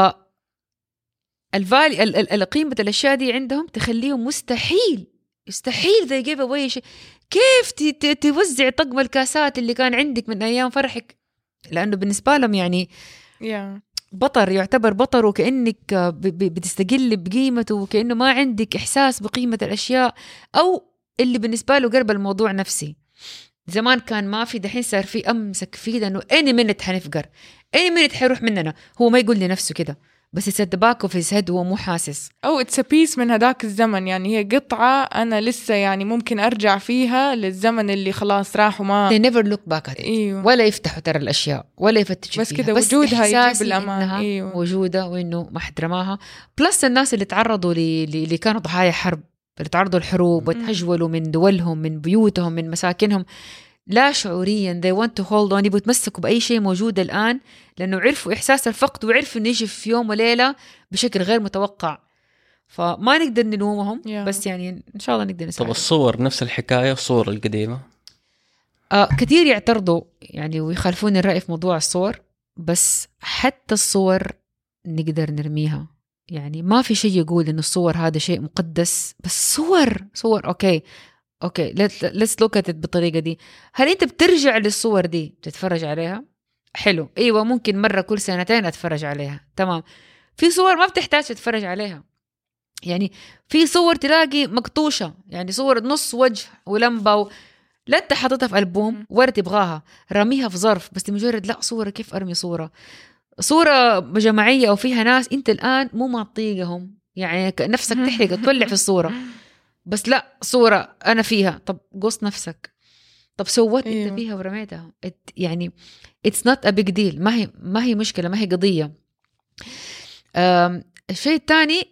ال value ال- ال- ال- قيمة الأشياء دي عندهم تخليهم مستحيل مستحيل they give away شيء. كيف توزع طقم الكاسات اللي كان عندك من أيام فرحك؟ لأنه بالنسبة لهم يعني يا بطر يعتبر بطر ب- بتستقل بقيمته وكأنه ما عندك إحساس بقيمة الأشياء أو اللي بالنسبة له قرب الموضوع نفسي. زمان كان ما في دحين صار في أمسك فيه لأنه اني منت حنفقر. اني منت حيروح مننا. هو ما يقول لنفسه كده. بس يصدباكه في هيد هو مو حاسس أو اتس بيس من هذاك الزمن يعني هي قطعة أنا لسه يعني ممكن أرجع فيها للزمن اللي خلاص راح وما they never look back at it إيوه ولا يفتحوا ترى الأشياء ولا يفتشوا بس. كده وجودها يجيب. إنها أيوة. موجودة وإنه ما حد رماها بلس الناس اللي تعرضوا ل- ل- اللي كانوا ضحايا حرب اللي تعرضوا الحروب مم. وتهجولوا من دولهم من بيوتهم من مساكنهم لا شعوريا. They want to hold on. يبغوا يتمسكوا بأي شيء موجود الآن لأنه عرفوا إحساس الفقد وعرفوا إنه يجي في يوم وليلة بشكل غير متوقع. فما نقدر نلومهم Yeah. بس يعني إن شاء الله نقدر طب نساعدهم الصور نفس الحكاية الصور القديمة؟ آه كثير يعترضوا يعني ويخالفون الرأي في موضوع الصور بس حتى الصور نقدر نرميها. يعني ما في شيء يقول إنه الصور هذا شيء مقدس بس صور صور okay. okay let's look at بالطريقة دي. هل أنت بترجع للصور دي؟ تتفرج عليها؟ حلو. أيوه ممكن مرة كل سنتين أتفرج عليها. تمام. في صور ما بتحتاج تتفرج عليها. يعني في صور تلاقي مقطوشة. يعني صور نص وجه ولمبة و... لا أنت حاططها في ألبوم ولا تبغاها رميها في ظرف. بس لمجرد لا صورة كيف أرمي صورة؟ صورة جماعية أو فيها ناس أنت الآن مو ما تطيقهم يعني نفسك تحرق تولع في الصورة. بس لا صورة أنا فيها. طب قص نفسك. طب so what أيوه. أنت فيها ورميتها It- يعني it's not a big deal ما هي ما هي مشكلة ما هي قضية. الشيء الثاني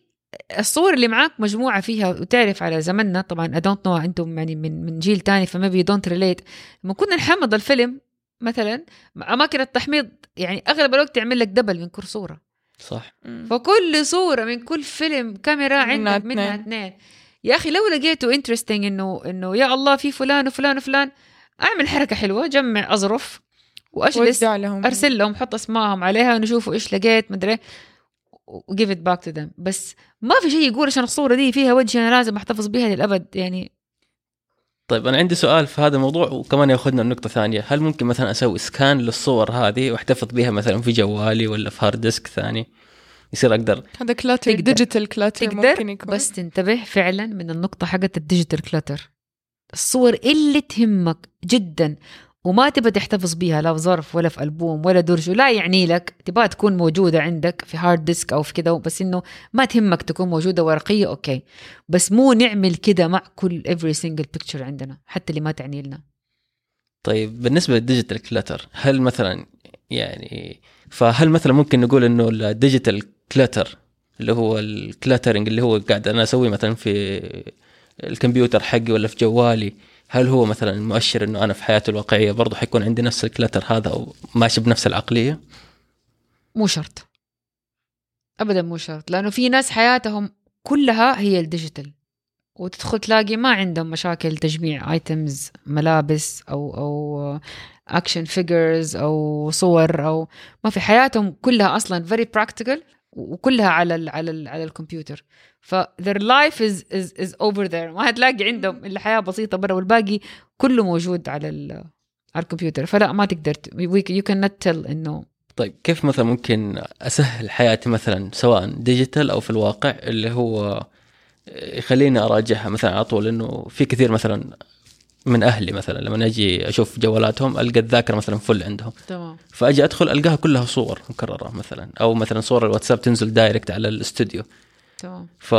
الصور اللي معاك مجموعة فيها. وتعرف على زمننا طبعا I don't know أنتم يعني من من جيل تاني ف maybe don't relate لما كنا نحمض الفيلم مثلا أماكن التحميض يعني أغلب الوقت يعمل لك double من كل صورة. صح. فكل صورة من كل فيلم كاميرا منها عندك منها اثنين. يا أخي لو لقيته interesting إنه إنه يا الله في فلان وفلان وفلان أعمل حركة حلوة جمع أظرف وأجلس لهم. أرسل لهم حط اسمائهم عليها ونشوفوا إيش لقيت مدري و give it back to them بس ما في شيء يقول عشان الصورة دي فيها وجهي أنا لازم أحتفظ بها للأبد يعني. طيب أنا عندي سؤال في هذا الموضوع وكمان يأخذنا لنقطة ثانية. هل ممكن مثلا أسوي scan للصور هذه وأحتفظ بها مثلا في جوالي ولا في hard disk ثاني؟ يصير أقدر هذا clutter تقدر. digital clutter ممكن تقدر يكون. بس تنتبه فعلا من النقطة حقت ال digital clutter الصور اللي تهمك جدا وما تبى تحتفظ بيها لا في ظرف ولا في ألبوم ولا درج ولا يعني لك تبغى تكون موجودة عندك في hard disk أو في كده بس إنه ما تهمك تكون موجودة ورقية okay. بس مو نعمل كده مع كل every single picture عندنا حتى اللي ما تعني لنا. طيب بالنسبة لل digital clutter هل مثلا يعني فهل مثلا ممكن نقول إنه ال digital clutter اللي هو ال cluttering اللي هو قاعد أنا اسويه مثلا في الكمبيوتر حقي ولا في جوالي. هل هو مثلا مؤشر إنه أنا في حياتي الواقعية برضه حيكون عندي نفس ال clutter هذا أو ماشي بنفس العقلية؟ مو شرط. ابدا مو شرط لأنه في ناس حياتهم كلها هي ال digital. وتدخل تلاقي ما عندهم مشاكل تجميع items ملابس أو أو action figures أو صور أو ما في. حياتهم كلها أصلا very practical وكلها على ال على ال على الكمبيوتر. ف their life is is is over there. ما هتلاقي عندهم إلا حياة بسيطة برا والباقي كله موجود على على الكمبيوتر. فلا ما تقدر ت- we- you cannot tell انه طيب كيف مثلا ممكن أسهل حياتي مثلا سواء digital أو في الواقع اللي هو يخليني أراجعها مثلا على طول؟ انه في كثير مثلا من أهلي مثلا. لما أجي أشوف جوالاتهم ألقى الذاكرة مثلا full عندهم. تمام. فأجي أدخل ألقاها كلها صور مكررة مثلا. أو مثلا صور الواتساب تنزل direct على الاستوديو. تمام. ف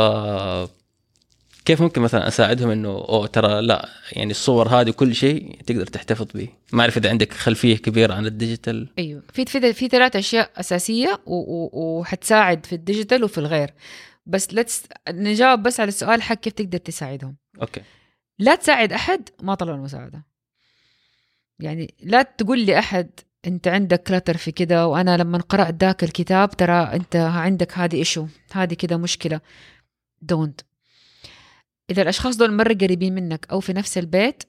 كيف ممكن مثلا أساعدهم إنه أوه ترى لا يعني الصور هذه كل شيء تقدر تحتفظ به. ما أعرف إذا عندك خلفية كبيرة عن ال digital. أيوه. في في في ثلاث أشياء أساسية وحتساعد في ال digital وفي الغير. بس let's نجاوب بس على السؤال حق كيف تقدر تساعدهم. okay. لا تساعد أحد ما طلب المساعدة. يعني لا تقول لي أحد أنت عندك clutter في كده وأنا لما قرأت ذاك الكتاب ترى أنت عندك هذه issue هذه كده مشكلة. don't إذا الأشخاص دول مرة قريبين منك أو في نفس البيت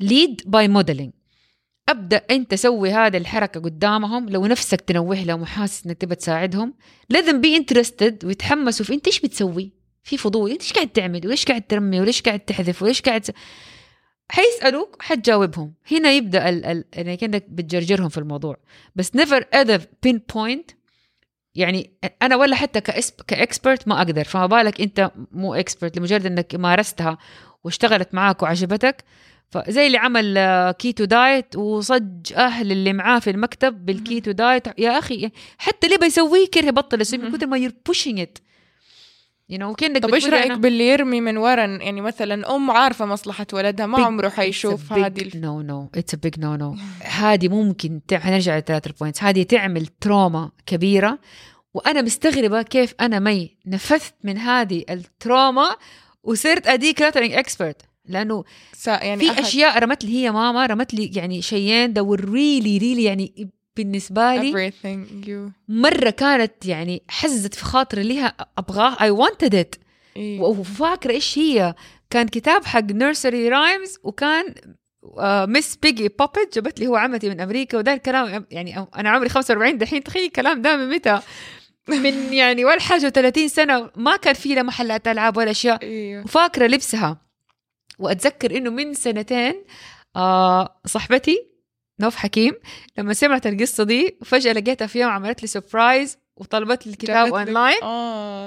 lead by modeling أبدأ أنت سوي هذه الحركة قدامهم لو نفسك تنوه لهم وحاسس إنك تبى تساعدهم لازم be interested ويتحمسوا في أنت إيش بتسوي؟ في فضول. انت إيش قاعد تعمل؟ وليش قاعد ترمي؟ وليش قاعد تحذف؟ وليش قاعد. حيسألوك حتجاوبهم. هنا يبدأ ال ال يعني كأنك بتجرجرهم في الموضوع. بس never ever pinpoint يعني أنا ولا حتى ك expert ما أقدر. فما بالك أنت مو expert لمجرد إنك مارستها واشتغلت معاك وعجبتك؟ فزي اللي عمل آه، keto diet وصج أهل اللي معاه في المكتب بال keto diet يا أخي حتى اللي بيسويه كره يبطل يسوي من كثر ما you're pushing it you know كأنك طب إيش رأيك أنا- باللي يرمي من ورا؟ يعني مثلا أم عارفة مصلحة ولدها ما big- عمره حيشوف هذه. no no it's big no no هذه ممكن تع... حنرجع للثلاث ال points هذه تعمل trauma كبيرة وأنا مستغربة كيف أنا مي نفذت من هذه ال trauma وصرت a decluttering expert لأنه يعني في أحد- أشياء رمت لي هي ماما رمت لي يعني شيئين ده really really يعني بالنسبة لي everything you مرة كانت يعني حزت في خاطري ليها أبغاه. I wanted it. إيه. وفاكرة إيش هي؟ كان كتاب حق nursery rhymes وكان Miss Piggy puppet جابت لي هو عمتي من أمريكا وده الكلام يعني أنا عمري 45 دحين تخيل الكلام ده من متى؟ من يعني ولا حاجة 30 سنة ما كان في لا محلات ألعاب ولا أشياء. أيوه وفاكرة لبسها. وأتذكر إنه من سنتين آه صاحبتي نوف حكيم لما سمعت القصة دي فجأة لقيتها في يوم عملت لي surprise وطلبت لي الكتاب online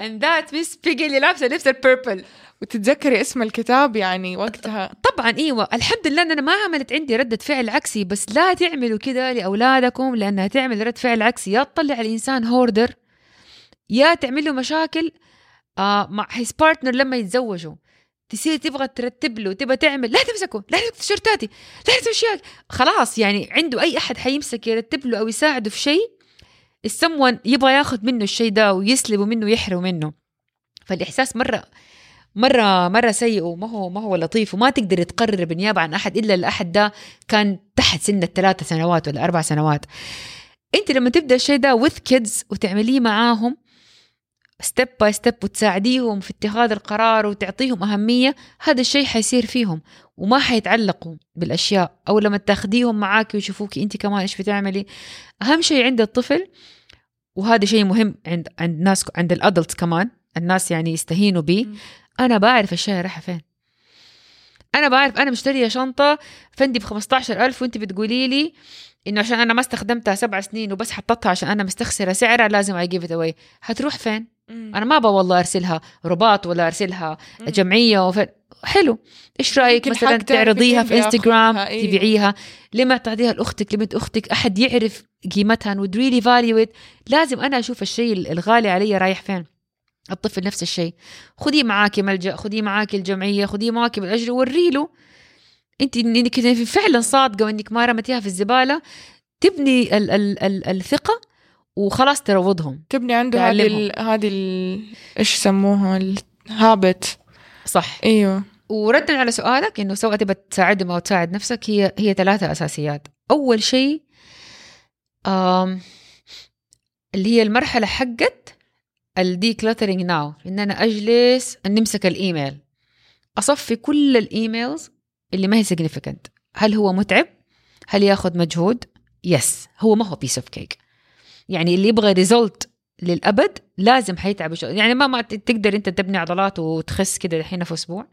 and that Miss Piggy اللي لابسة لبس ال purple وتتذكري اسم الكتاب يعني وقتها؟ طبعا إيوه. الحمد لله إن أنا ما عملت عندي ردة فعل عكسي بس لا تعملوا كده لأولادكم لأنها تعمل رد فعل عكسي. يا تطلع الإنسان hoarder يا تعمل له مشاكل آه مع his partner لما يتزوجوا. تصير تبغى ترتب له تبغى تعمل لا تمسكه لا تمسك تيشيرتاتي لا تسوي اشياء خلاص يعني عنده أي أحد حيمسك يرتب له أو يساعده في شيء السمون يبغى ياخذ منه الشيء ده ويسلبه منه ويحرم منه. فالإحساس مرة مرة مرة سيء وما هو ما هو لطيف وما تقدر تقرر بالنيابة عن أحد إلا الأحد ده كان تحت سن الثلاثة سنوات ولا أربع سنوات. أنت لما تبدأ الشيء ده with kids وتعمليه معاهم step by step وتساعديهم في اتخاذ القرار وتعطيهم أهمية هذا الشيء حيصير فيهم وما حيتعلقوا بالأشياء أو لما تاخديهم معاك ويشوفوكي أنت كمان إيش بتعملي أهم شيء عند الطفل وهذا شيء مهم عند عند ناس عند ال adults كمان الناس يعني يستهينوا بيه مم. أنا بعرف الشيء رايحة فين أنا بعرف أنا مشترية شنطة فندي ب 15000 وأنت بتقولي لي إنه عشان أنا ما استخدمتها سبع سنين وبس حطيتها عشان أنا مستخسرة سعرها لازم I give away هتروح فين؟ أنا ما أبغى والله أرسلها رباط ولا أرسلها مم. جمعية وف... حلو. إيش رأيك مثلا تعرضيها في انستغرام ياخذها، إيه. تبيعيها؟ لما تعطيها لأختك لبنت أختك؟ أحد يعرف قيمتها would really value it. لازم أنا أشوف الشيء الغالي علي رايح فين. الطفل نفس الشيء. خذيه معاكي ملجأ خذيه معاكي الجمعية خذيه معاكي بالأجر وري له. أنت إنك فعلا صادقة وإنك ما رمتيها في الزبالة تبني ال- ال- ال- الثقة وخلاص تروضهم. تبني عنده هذه. ال- هذه ال- إيش يسموها؟ ال habit صح. إيوه. وردا على سؤالك إنه سواء تبى تساعدهم أو تساعد نفسك هي هي ثلاثة أساسيات. أول شيء آم اللي هي المرحلة حقت ال decluttering now إن أنا أجلس نمسك الإيميل. أصفي كل ال emails اللي ما هي significant. هل هو متعب؟ هل ياخذ مجهود؟ yes هو ما هو piece of cake يعني اللي يبغى result للأبد لازم حيتعب شغل. يعني ما ما تقدر أنت تبني عضلات وتخس كده الحين في أسبوع.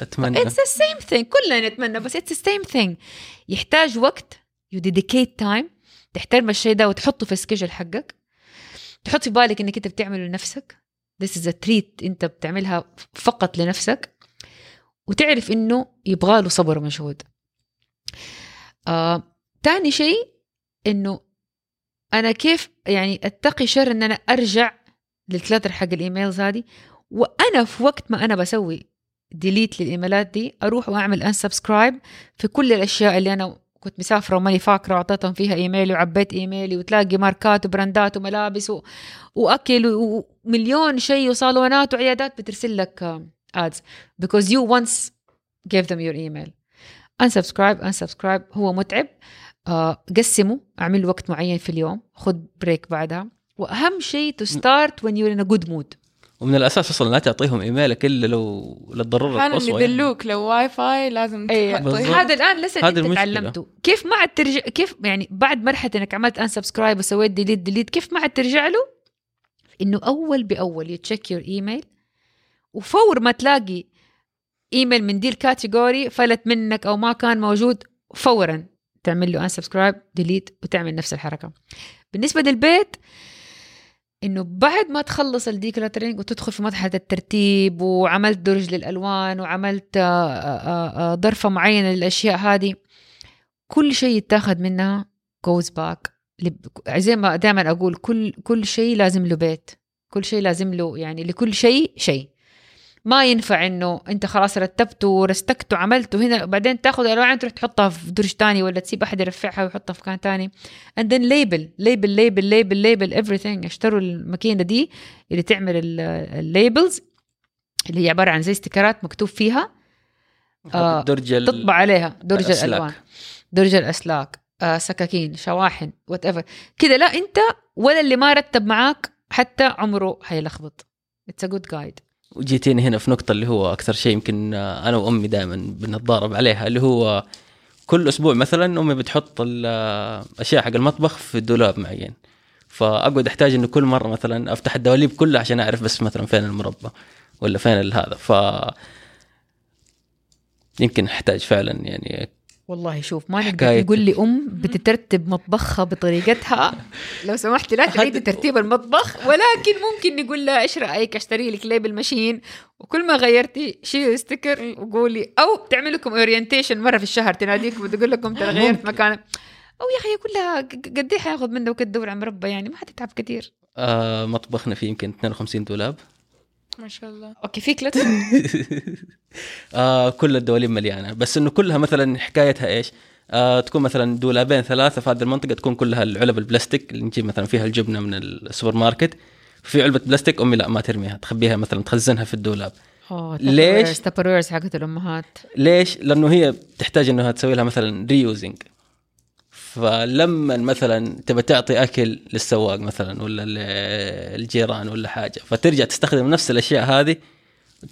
أتمنى. it's the same thing كلنا نتمنى بس it's the same thing يحتاج وقت. you dedicate time تحترم الشيء ده وتحطه في ال schedule حقك. تحط في بالك إنك أنت بتعمله لنفسك. It's a treat أنت بتعملها فقط لنفسك. وتعرف إنه يبغى له صبر ومجهود. آه، تاني شيء إنه أنا كيف يعني أتقي شر إن أنا أرجع لل clutter حق ال emails هذه؟ وأنا في وقت ما أنا بسوي delete للإيميلات دي أروح وأعمل unsubscribe في كل الأشياء اللي أنا كنت مسافرة وماني فاكرة وأعطيتهم فيها إيميلي وعبيت إيميلي وتلاقي ماركات وبراندات وملابس و... وأكل و- ومليون شيء وصالونات وعيادات بترسل لك ads because you once gave them your email. Unsubscribe unsubscribe هو متعب. قسمه أعمل وقت معين في اليوم خد break بعدها وأهم شيء start when you're in a good mood ومن الأساس أصلا لا تعطيهم ايميلك إلا لو للضرورة أحيانا القصوى يعني. يدلوك لو واي فاي لازم. بالضبط. هذا الآن لسه انت. تعلمته كيف ما عاد ترجع كيف يعني بعد مرحلة إنك عملت unsubscribe وسويت delete delete كيف ما عاد ترجع له إنه أول بأول you check your email وفور ما تلاقي ايميل من دي ال category فلت منك أو ما كان موجود فورا تعمل له unsubscribe delete وتعمل نفس الحركة. بالنسبة للبيت إنه بعد ما تخلص ال decluttering وتدخل في مرحله الترتيب وعملت درج للألوان وعملت آه، آه، آه، ضرفه معينة للأشياء هذه كل شيء يتاخذ منها back. لب- زي ما دائما أقول كل كل شيء لازم له بيت. كل شيء لازم له يعني لكل شيء شيء. ما ينفع إنه أنت خلاص رتبته ورستكته وعملته هنا بعدين تاخذ الالوان تروح تحطها في درج تاني ولا تسيب أحد يرفعها ويحطها في مكان تاني. And then label label label label label everything. اشتروا الماكينة دي اللي تعمل ال labels اللي هي عبارة عن زي استيكرات مكتوب فيها. آه، درج تطبع عليها. درج الأسلاك. الألوان. درج الأسلاك. آه سكاكين شواحن whatever كذا لا أنت ولا اللي ما رتب معاك حتى عمره حيلخبط it's a good guide وجيتيني هنا في نقطة اللي هو أكثر شيء يمكن أنا وأمي دائما بنتضارب عليها اللي هو كل أسبوع مثلا أمي بتحط الأشياء حق المطبخ في دولاب معين. فأقعد أحتاج إنه كل مرة مثلا أفتح الدواليب كلها عشان أعرف بس مثلا فين المربى ولا فين هذا. ف يمكن أحتاج فعلا يعني والله شوف ما نقدر. نقول لي أم بتترتب مطبخها بطريقتها. لو سمحتي لا تعيدي ترتيب المطبخ ولكن ممكن نقول لها إيش رأيك؟ أشتري لك label machine وكل ما غيرتي شيلي sticker وقولي أو تعمل لكم orientation مرة في الشهر تناديكم وتقول لكم ترى غيرت مكانك أو يا أخي كلها قد إيه حياخذ منه وقت تدور على مربى يعني ما حتتعب كثير. آه مطبخنا فيه يمكن 52 دولاب. ما شاء الله. okay في clutter آه كل الدواليب مليانة. بس إنه كلها مثلا حكايتها إيش؟ آه تكون مثلا دولابين ثلاثة في هذه المنطقة تكون كلها العلب البلاستيك اللي نجيب مثلا فيها الجبنة من السوبر ماركت. في علبة بلاستيك أمي لا ما ترميها تخبيها مثلا تخزنها في الدولاب. ليش؟ Tupperwares حقت الأمهات. ليش؟ لأنه هي تحتاج إنها تسوي لها مثلا reusing فلما مثلا تبى تعطي أكل للسواق مثلا ولا ل- الجيران ولا حاجة فترجع تستخدم نفس الأشياء هذه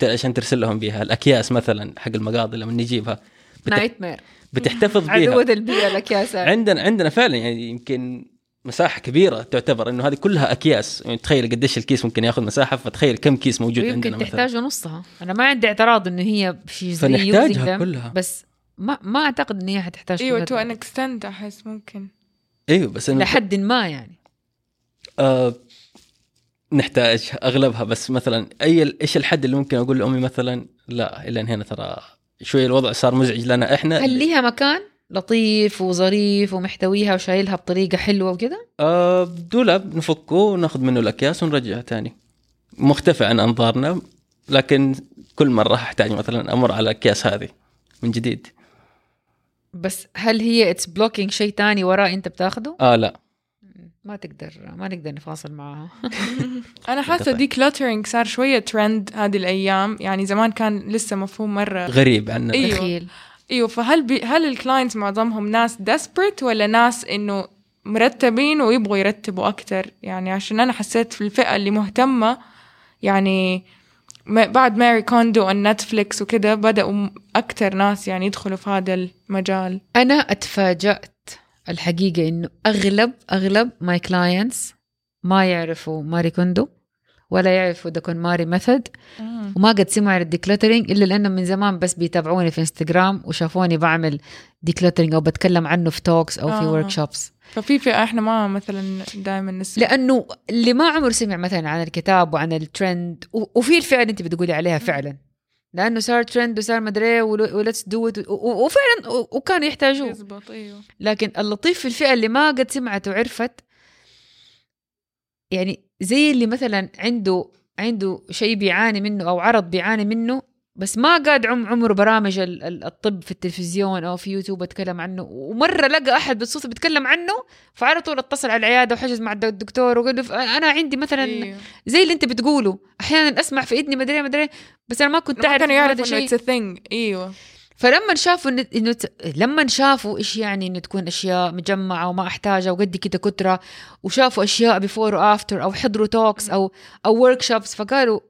عشان ترسل لهم بيها. الأكياس مثلا حق المقاضي لما نجيبها nightmare بتحتفظ عدوة بيها البيئة الاكياسات عندنا عندنا فعلا يعني يمكن مساحة كبيرة تعتبر إنه هذه كلها أكياس. يعني تخيل قديش الكيس ممكن ياخذ مساحة فتخيل كم كيس موجود عندنا يمكن مثلا. تحتاج نصها. أنا ما عندي اعتراض إنه هي شيء زي فنحتاجها كلها. بس ما ما أعتقد ان هي حتحتاج إيوه to an extent أحس ممكن. إيوه بس إنه لحد ما يعني. آه نحتاج أغلبها بس مثلا أي إيش الحد اللي ممكن أقول لأمي مثلا؟ لا إلى هنا ترى شوي الوضع صار مزعج لنا إحنا. هل ليها مكان؟ لطيف وظريف ومحتويها وشايلها بطريقة حلوة وكذا؟ آه دولاب نفكه وناخذ منه الأكياس ونرجعها تاني. مختفي عن أنظارنا لكن كل مرة أحتاج مثلا أمر على الأكياس هذه من جديد. بس هل هي it's blocking شيء تاني وراه انت بتاخده آه لا ما تقدر ما نقدر نفاصل معاها أنا حاسة. decluttering صار شوية ترند هذه الأيام يعني زمان كان لسه مفهوم مرة غريب عنا. أيوة. دخيل إيوه فهل بي هل ال clients معظمهم ناس desperate ولا ناس إنه مرتبين ويبغوا يرتبوا أكتر يعني عشان أنا حسيت في الفئة اللي مهتمة يعني بعد ماري كوندو نتفليكس وكده بدأوا أكتر ناس يعني يدخلوا في هذا المجال. أنا أتفاجأت الحقيقة إنه اغلب أغلب my clients ما يعرفوا ماري كوندو ولا يعرفوا the ماري method وما قد سمعوا عن ال decluttering إلا لانهم من زمان بس بيتابعوني في إنستغرام وشافوني بعمل decluttering أو بتكلم عنه في talks أو في آه. workshops ففي فئة إحنا ما مثلا دائما نسمع. لأنه اللي ما عمره سمع مثلا عن الكتاب وعن الترند وفي الفئة اللي أنت بتقولي عليها فعلا. لأنه صار ترند وصار مدري و let's do وفعلا و- وكانوا يحتاجوه. يزبط أيوه. لكن اللطيف في الفئة اللي ما قد سمعت وعرفت يعني زي اللي مثلا عنده عنده شيء بيعاني منه أو عرض بيعاني منه بس ما قاد عم عمره برامج ال- ال- الطب في التلفزيون أو في يوتيوب اتكلم عنه. ومرة لقى أحد بالصدفة بيتكلم عنه فعلى طول اتصل على العيادة وحجز مع الد- الدكتور وقال له أنا عندي مثلا أيوه. زي اللي أنت بتقوله. أحيانا أسمع في اذني مدري مدري بس أنا ما كنت أعرف كانوا إنه يعرفوا هذا انه شيء. it's thing إيوه. فلما شافوا إنه لما شافوا إيش يعني إنه تكون أشياء مجمعة وما أحتاجها وقد كده كترة وشافوا أشياء before و after أو حضروا talks أو أو workshops فقالوا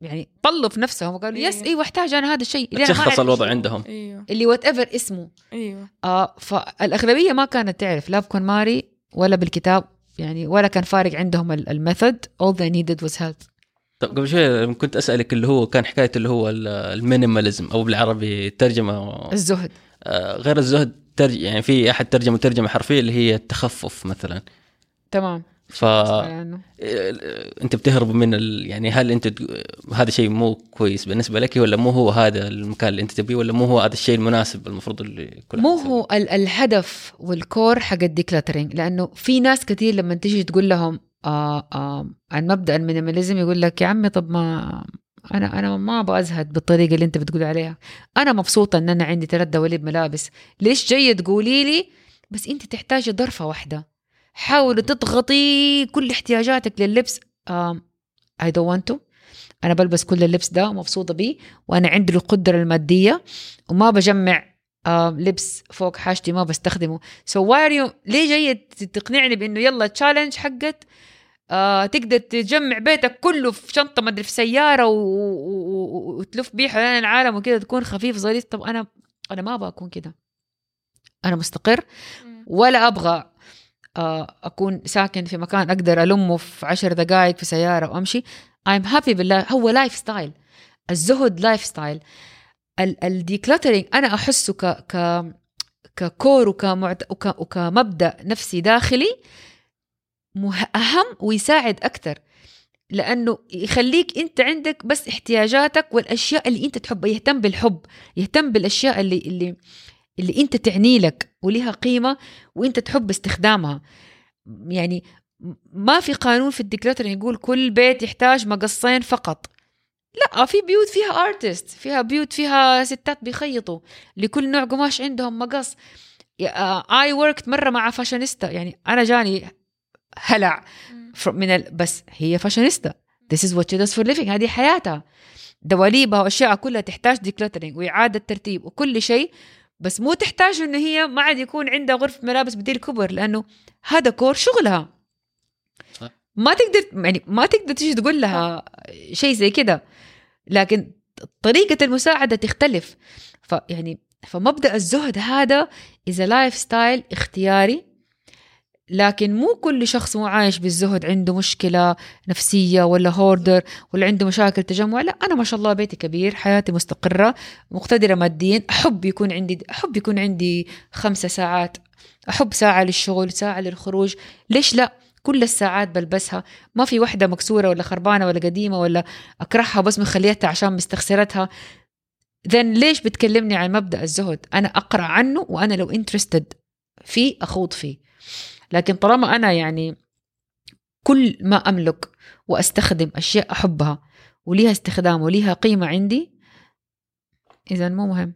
يعني طلوا في نفسهم وقالوا yes إيه. أيوه احتاج أنا هذا الشيء. اللي تشخص الوضع. عندهم. إيوه. اللي whatever اسمه. إيوه. آه فالأغلبية ما كانت تعرف لا بكون ماري ولا بالكتاب يعني ولا كان فارق عندهم ال- ال method. All they needed was help. طب قبل شوي كنت أسألك اللي هو كان حكاية اللي هو ال- ال minimalism أو بالعربي ترجمة الزهد آه، غير الزهد ترج يعني في أحد ترجمة ترجمة حرفية اللي هي التخفف مثلا تمام ف عنه. آه، أنت بتهرب من ال... يعني هل أنت هذا شيء مو كويس بالنسبة لك ولا مو هو هذا المكان اللي أنت تبيه ولا مو هو هذا الشيء المناسب المفروض اللي كل مو؟ هو ال- الهدف وال core حق ال decluttering لأنه في ناس كثير لما تيجي تقول لهم آه آه. عن مبدا ال minimalism يقول لك يا عمي طب ما أنا أنا ما أبغى أزهد بالطريقة اللي أنت بتقول عليها. أنا مبسوطة إن أنا عندي ثلاث دواليب ملابس. ليش جاية تقولي لي؟ بس أنت تحتاجي ظرفة واحدة. حاولي تضغطي كل احتياجاتك لللبس. don't want to. أنا بلبس كل اللبس ده ومبسوطة بيه. وأنا عندي القدرة المادية. وما بجمع لبس فوق حاجتي ما بستخدمه. so you ليه جاي تقنعني بإنه يلا challenge حقت؟ آه تقدر تجمع بيتك كله في شنطة مدري في سيارة و... و... وتلف بيه حوالين العالم وكذا تكون خفيف ظريف طب أنا أنا ما أبغى أكون كده أنا مستقر ولا أبغى آه، أكون ساكن في مكان أقدر ألمه في عشر دقائق في سيارة وأمشي. I'm happy بالله. هو lifestyle الزهد lifestyle ال decluttering أنا أحسه ك ك ك core وكمعت... وك... وكمبدأ نفسي داخلي مه... أهم ويساعد أكثر لأنه يخليك أنت عندك بس احتياجاتك والأشياء اللي أنت تحبها يهتم بالحب يهتم بالأشياء اللي اللي اللي أنت تعني لك ولها قيمة وأنت تحب استخدامها. يعني ما في قانون في ال declutter يقول كل بيت يحتاج مقصين فقط. لا في بيوت فيها artist فيها بيوت فيها ستات بيخيطوا. لكل نوع قماش عندهم مقص. I worked مرة مع فاشونيستا يعني أنا جاني هلع من ال... بس هي fashionista this is what she does for living. هذه حياتها. دواليبها واشياء كلها تحتاج decluttering وإعادة ترتيب وكل شيء. بس مو تحتاج انه هي ما عاد يكون عندها غرفة ملابس بدي الكبر لأنه هذا core شغلها. صح. ما تقدر يعني ما تقدر تيجي تقول لها شيء زي كده. لكن طريقة المساعدة تختلف. فيعني فمبدأ الزهد هذا اذا lifestyle اختياري. لكن مو كل شخص مو عايش بالزهد عنده مشكلة نفسية ولا hoarder ولا عنده مشاكل تجمع. لا أنا ما شاء الله بيتي كبير حياتي مستقرة مقتدرة ماديا أحب يكون عندي أحب يكون عندي خمسة ساعات. أحب ساعة للشغل ساعة للخروج. ليش لا؟ كل الساعات بلبسها. ما في وحدة مكسورة ولا خربانة ولا قديمة ولا أكرهها بس مخليتها عشان مستخسرتها. ذن ليش بتكلمني عن مبدأ الزهد؟ أنا أقرأ عنه وأنا لو انترستد فيه أخوض فيه. لكن طالما أنا يعني كل ما أملك وأستخدم أشياء أحبها وليها استخدام وليها قيمة عندي إذا مو مهم.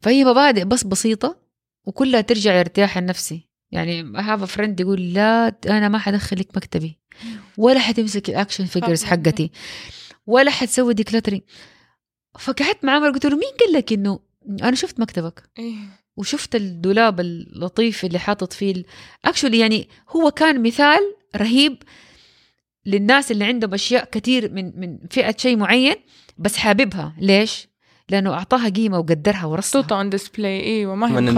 فهي مبادئ بس بسيطة وكلها ترجع لارتياح النفسي. يعني هذا friend يقول لا أنا ما حدخلك مكتبي. ولا حتمسك ال action figures حقتي. ولا حتسوي decluttering فقعدت معاه قلت له مين قال لك إنه أنا شفت مكتبك؟ إيه. وشفت الدولاب اللطيف اللي حاطط فيه actually يعني هو كان مثال رهيب للناس اللي عندهم أشياء كثير من من فئة شيء معين بس حاببها. ليش؟ لأنه أعطاها قيمة وقدرها ورصها. محطوطة on display إيوه ما هي من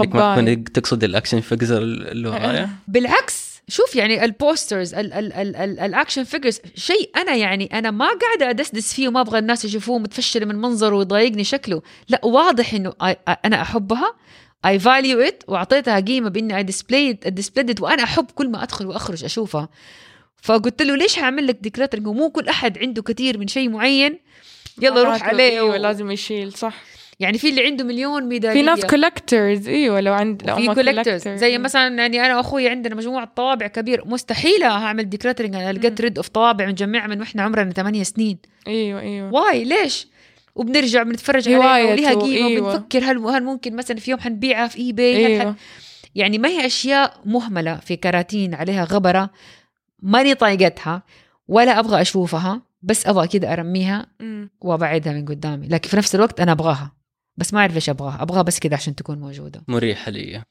إنك تقصد ال action figures اللي ورايا بالعكس شوف يعني ال posters ال ال ال ال ال action figures شيء أنا يعني أنا ما قاعدة أدسدس فيه وما أبغى الناس يشوفوه متفشل من منظره ويضايقني شكله. لا واضح إنه أنا أحبها I value it وأعطيتها قيمة بإني I displayed displayed وأنا أحب كل ما أدخل وأخرج أشوفها. فقلت له ليش هعمل لك decluttering ومو كل أحد عنده كثير من شيء معين. يلا روح عليه إيوه. لازم يشيل صح. يعني في اللي عنده مليون ميدالية. في ناس collectors إيوه لو عند لو في collectors. زي مثلا يعني أنا واخوي عندنا مجموعة طوابع كبير. مستحيل هعمل decluttering أنا ل get rid of طوابع مجمعها من وإحنا عمرنا 8 سنين. إيوه إيوه. why ليش؟ وبنرجع بنتفرج عليها وليها قيمة. أيوة. وبنفكر هل هل ممكن مثلا في يوم حنبيعها في eBay هل. إيوه. يعني ما هي أشياء مهملة في كراتين عليها غبرة. ماني طايقتها ولا أبغى أشوفها. بس أبغى كده أرميها. وأبعدها من قدامي. لكن في نفس الوقت أنا أبغاها بس ما أعرف إيش أبغاها. أبغاها بس كده عشان تكون موجودة. مريحة لي.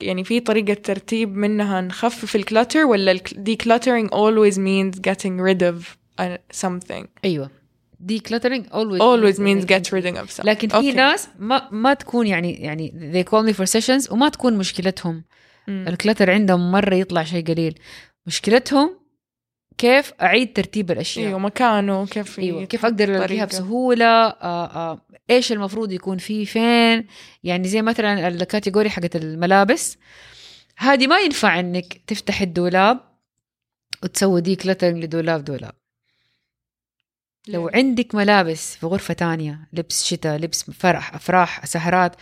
يعني في طريقة ترتيب منها نخفف ال clutter ولا decluttering always means getting rid of uh, something? أيوه. decluttering always always means get rid of something. لكن في okay. ناس ما ما تكون يعني يعني they call me for sessions وما تكون مشكلتهم. أمم. ال clutter عندهم مرة يطلع شيء قليل. مشكلتهم كيف أعيد ترتيب الأشياء؟ أيوه مكانه كيف أيوه كيف أقدر ألاقيها. بسهولة؟ آه آه إيش المفروض يكون فيه؟ فين؟ يعني زي مثلا ال category حقت الملابس. هذه ما ينفع إنك تفتح الدولاب وتسوي decluttering لدولاب دولاب. لو؟ عندك ملابس في غرفة تانية لبس شتاء لبس فرح أفراح سهرات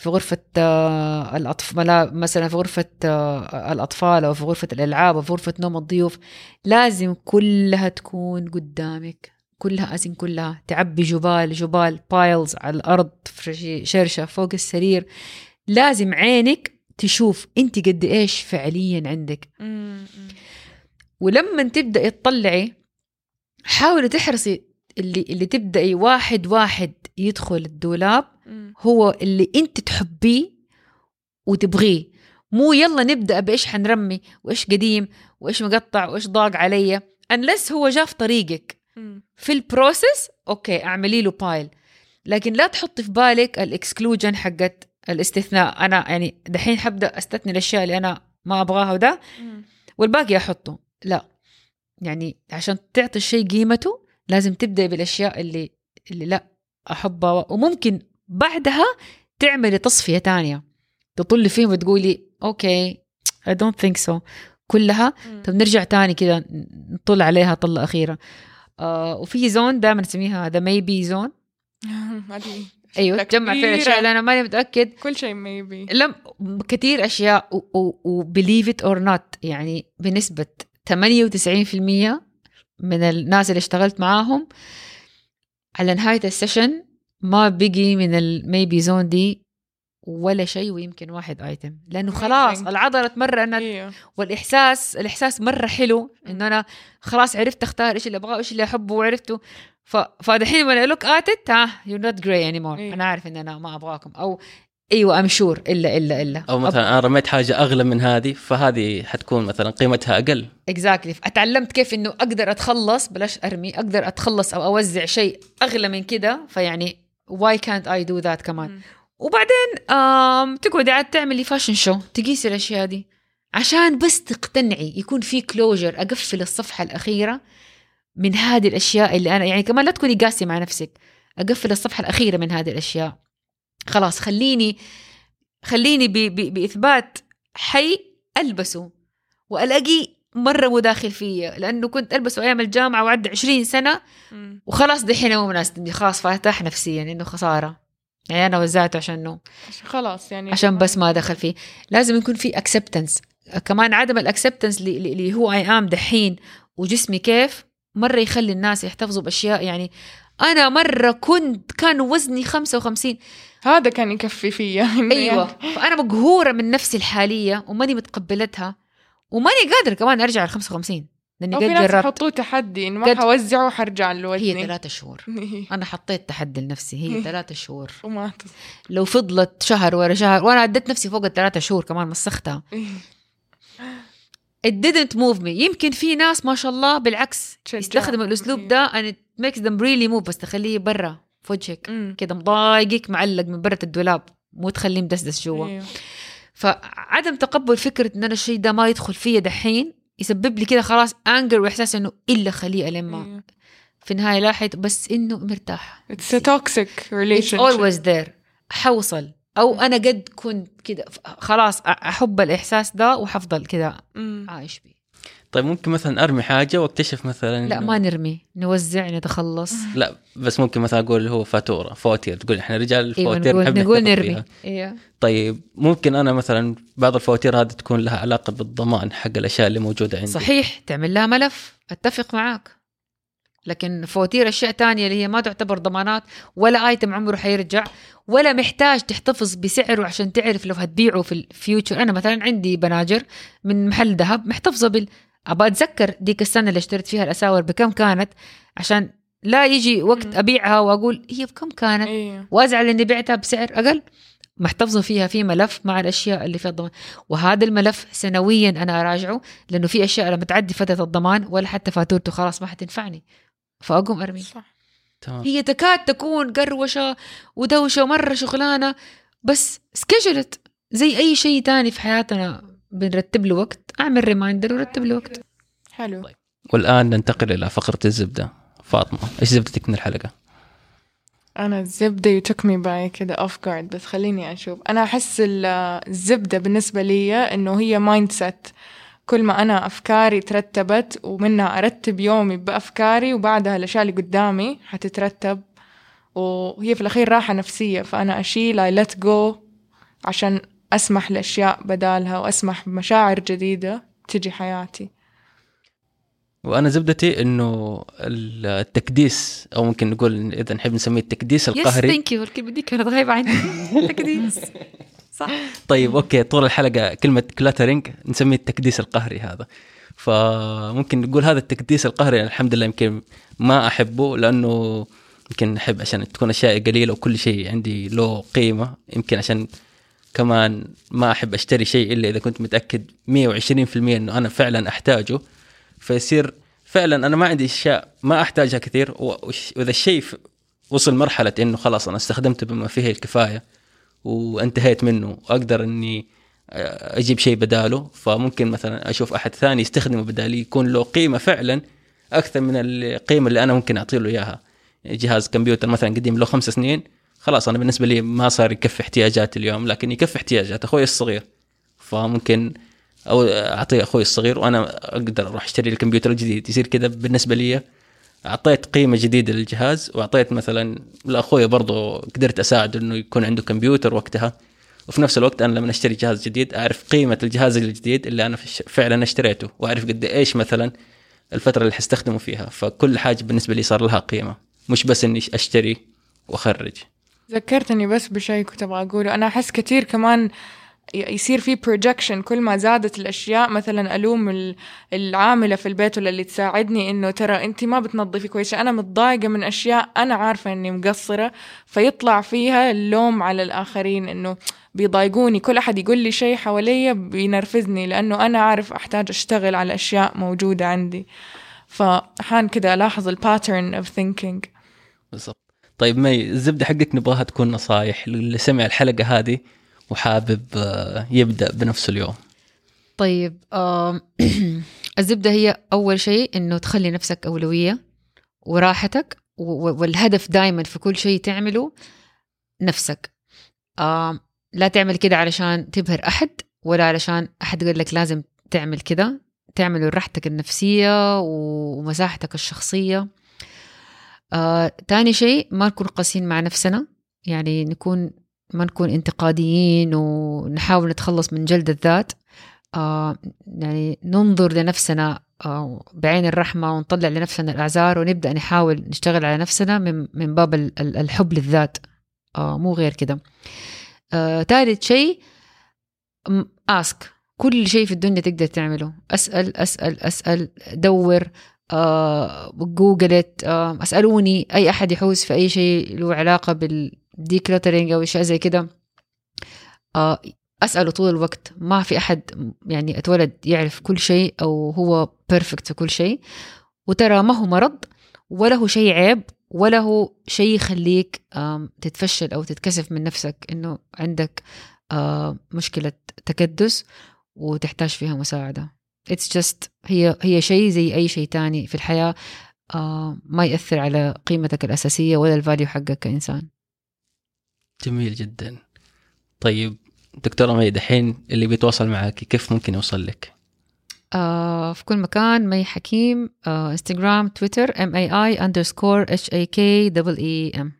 في غرفة آه، الأطفال مثلا في غرفة آه، الأطفال أو في غرفة الألعاب أو في غرفة نوم الضيوف لازم كلها تكون قدامك. كلها أزن كلها. تعبي جبال جبال بايلز على الأرض في شرشة فوق السرير. لازم عينك تشوف أنت قد إيش فعليا عندك. ولما تبدأي تطلعي حاولي تحرصي اللي اللي تبدأي واحد واحد يدخل الدولاب. هو اللي انت تحبيه وتبغيه. مو يلا نبدأ بإيش حنرمي وإيش قديم وإيش مقطع وإيش ضاق علي. Unless هو جاء في طريقك. في ال process okay اعملي له pile لكن لا تحطي في بالك ال exclusion حقت الاستثناء. أنا يعني دحين حبدأ أستثني الأشياء اللي أنا ما أبغاها وده. والباقي أحطه. لا. يعني عشان تعطي الشيء قيمته لازم تبدأ بالأشياء اللي اللي لا أحبها وممكن بعدها تعملي تصفية تانية. تطلي فيهم وتقولي okay I don't think so. كلها. مم. طب نرجع تاني كده نطل عليها طلة أخيرة. آه وفي zone دائما نسميها the maybe zone أيوه تجمع فيها الاشياء. اللي أنا ماني متأكد. كل شيء maybe لم كثير أشياء و believe it or not يعني بنسبة 98% من الناس اللي اشتغلت معاهم. على نهاية ال session ما بقي من ال maybe zone دي ولا شيء ويمكن واحد item لأنه خلاص. العضلة تمرنت إيوه. والإحساس الإحساس مرة حلو انه أنا خلاص عرفت أختار إيش اللي أبغاه وإيش اللي أحبه وعرفته. ف... فدحين I look at it ها you're not grey anymore. إيه. أنا عارف إن أنا ما أبغاكم. أو أيوه I'm sure إلا إلا إلا. أو مثلا أنا رميت حاجة أغلى من هذه فهذه حتكون مثلا قيمتها أقل. exactly اتعلمت كيف إنه أقدر أتخلص بلاش أرمي أقدر أتخلص أو أوزع شيء أغلى من كده فيعني why can't I do that كمان. وبعدين آم تقعدي عاد تعملي fashion show تقيسي الأشياء دي. عشان بس تقتنعي يكون في closure أقفل الصفحة الأخيرة من هذه الأشياء اللي أنا يعني كمان لا تكوني قاسية مع نفسك. أقفل الصفحة الأخيرة من هذه الأشياء. خلاص خليني خليني ب ب بإثبات حي ألبسه والاقي مرة مداخل فيا لأنه كنت ألبسه أيام الجامعة وعد 20 سنة. وخلاص دحين مو مناسبني خلاص فارتاح نفسيا إنه خسارة. يعني أنا وزعته عشان خلاص يعني عشان بس ما دخل فيه. لازم يكون في acceptance كمان عدم ال acceptance اللي هو I am دحين وجسمي كيف مرة يخلي الناس يحتفظوا بأشياء يعني أنا مرة كنت كان وزني 55 هذا كان يكفي فيا أيوه. فأنا مقهورة من نفسي الحالية وماني متقبلتها وماني قادرة كمان أرجع ل 55 لأني قد جربت. يحطوه تحدي إنه ما قد- حوزعه وحرجع هي لوزني ثلاثة شهور. هي أنا حطيت تحدي لنفسي هي ثلاثة شهور. وما لو فضلت شهر ورا شهر وأنا عديت نفسي فوق الثلاثة شهور كمان مسختها. إيه. it didn't move me. يمكن في ناس ما شاء الله بالعكس. يستخدموا الأسلوب إيه. ده and makes them really move بس تخليه برا في وجهك. كده مضايقك معلق من برة الدولاب مو تخليه مدسدس جوا. إيه. فعدم تقبل فكرة إن أنا الشيء ده ما يدخل فيا دحين يسبب لي كده خلاص انجر وإحساس إنه إلا خليه الما إيه. في النهاية لاحظت بس إنه مرتاح. Toxic It's relationship. always there. حوصل أو أنا قد كنت كده خلاص أحب الإحساس ده وحفضل كده مم. عايش بيه. طيب ممكن مثلا أرمي حاجة وأكتشف مثلا لا ما نرمي نوزع نتخلص. لا بس ممكن مثلا أقول هو فاتورة فواتير. تقول إحنا رجال أيوه الفواتير نقول نحب نقول نرمي. فيها. أيوه طيب ممكن أنا مثلا بعض الفواتير هذه تكون لها علاقة بالضمان حق الأشياء اللي موجودة عندي. صحيح تعمل لها ملف. أتفق معاك. لكن فواتير أشياء تانية اللي هي ما تعتبر ضمانات ولا item عمره حيرجع ولا محتاج تحتفظ بسعره عشان تعرف لو هتبيعه في ال future أنا مثلا عندي بناجر من محل ذهب محتفظة بال ابى أتذكر ديك السنة اللي اشتريت فيها الأساور بكم كانت؟ عشان لا يجي وقت. أبيعها وأقول هي بكم كانت؟ أيوه وأزعل إني بعتها بسعر أقل؟ محتفظة فيها في ملف مع الأشياء اللي فيها الضمان. وهذا الملف سنويا أنا أراجعه لأنه في أشياء لما تعدي فترة الضمان ولا حتى فاتورته خلاص ما حتنفعني. فأقوم أرمي. صح. تمام. هي تكاد تكون قروشة ودوشة مره شغلانة بس schedule it زي أي شيء تاني في حياتنا. بنرتب له وقت. أعمل reminder ورتب له وقت. حلو. طيب. والآن ننتقل إلى فقرة الزبدة. فاطمة إيش زبدتك من الحلقة؟ أنا الزبدة you took me by كده off guard بس خليني أشوف. أنا أحس ال- الزبدة بالنسبة لي إنه هي mindset كل ما أنا أفكاري ترتبت ومنها أرتب يومي بأفكاري وبعدها الأشياء اللي قدامي حتترتب. وهي في الأخير راحة نفسية فأنا أشيل I let go عشان أسمح لأشياء بدالها وأسمح بمشاعر جديدة تجي حياتي. وأنا زبدتي إنه التكديس أو ممكن نقول إذا نحب نسميه التكديس yes القهري. thank you الكلمة دي كانت غايبه عني تكديس. صح. طيب okay طول الحلقة كلمة cluttering نسميه التكديس القهري هذا. فممكن نقول هذا التكديس القهري الحمد لله يمكن ما أحبه لأنه يمكن أحب عشان تكون أشياء قليلة وكل شيء عندي له قيمة يمكن عشان كمان ما أحب أشتري شيء إلا إذا كنت متأكد 120% إنه أنا فعلا أحتاجه. فيصير فعلا أنا ما عندي أشياء ما أحتاجها كثير وإذا الشيء وصل مرحلة إنه خلاص أنا استخدمته بما فيه الكفاية وانتهيت منه وأقدر إني آه، أجيب شيء بداله. فممكن مثلا أشوف أحد ثاني يستخدمه بدالي يكون له قيمة فعلا أكثر من القيمة اللي أنا ممكن أعطي له إياها. جهاز كمبيوتر مثلا قديم له خمس سنين خلاص أنا بالنسبة لي ما صار يكفي احتياجاتي اليوم لكن يكفي احتياجات أخوي الصغير فممكن أو اعطيه أخوي الصغير وأنا أقدر أروح أشتري الكمبيوتر الجديد. يصير كذا بالنسبة لي أعطيت قيمة جديدة للجهاز وأعطيت مثلا لأخوي برضه قدرت أساعده إنه يكون عنده كمبيوتر وقتها. وفي نفس الوقت أنا لما أشتري جهاز جديد أعرف قيمة الجهاز الجديد اللي أنا فعلا أشتريته وأعرف قد إيش مثلا الفترة اللي حستخدمه فيها. فكل حاجة بالنسبة لي صار لها قيمة مش بس إني أشتري وأخرج. ذكرتني بس بشيء كنت أبغى أقوله. أنا أحس كثير كمان يصير في بروجكشن كل ما زادت الأشياء مثلا ألوم ال- العاملة في البيت ولا اللي تساعدني إنه ترى انت ما بتنظفي كويس. أنا متضايقة من أشياء أنا عارفة إني مقصرة فيطلع فيها اللوم على الآخرين إنه بيضايقوني. كل أحد يقول لي شيء حواليا بينرفزني لأنه أنا عارف أحتاج أشتغل على أشياء موجودة عندي. فأحيانا كده ألاحظ ال pattern of thinking بالضبط. طيب مي الزبدة حقك نبغاها تكون نصايح. للي سمع الحلقة هذه وحابب آه، يبدأ بنفس اليوم. طيب آم، الزبدة هي أول شيء إنه تخلي نفسك أولوية وراحتك والهدف دائما في كل شيء تعمله نفسك. لا تعمل كده علشان تبهر أحد ولا علشان أحد قال لك لازم تعمل كده. تعمله لراحتك النفسية و- ومساحتك الشخصية. آه، تاني شيء ما نكون قاسيين مع نفسنا. يعني نكون ما نكون انتقاديين ونحاول نتخلص من جلد الذات. آه يعني ننظر لنفسنا آه بعين الرحمة ونطلع لنفسنا الأعذار ونبدأ نحاول نشتغل على نفسنا من, من باب ال- ال- الحب للذات. آه مو غير كده. آه ثالث شيء ask كل شيء في الدنيا تقدر تعمله. أسأل أسأل أسأل دور. Google it آه اسألوني. أي أحد يحوس في أي شيء له علاقة بال decluttering أو أشياء زي كده. آه أسأله طول الوقت. ما في أحد يعني أتولد يعرف كل شيء أو هو perfect في كل شيء. وترى ما هو مرض ولا هو شيء عيب ولا هو شيء يخليك تتفشل أو تتكسف من نفسك. إنه عندك آه، مشكلة تكدس وتحتاج فيها مساعدة. It's just هي هي شيء زي أي شيء تاني في الحياة آه، ما يأثر على قيمتك الأساسية ولا ال value حقك كإنسان. جميل جدا. طيب دكتورة مي دحين اللي بيتواصل معك كيف ممكن يوصل لك؟ آه في كل مكان مي حكيم آه انستغرام تويتر M A I underscore H A K double E M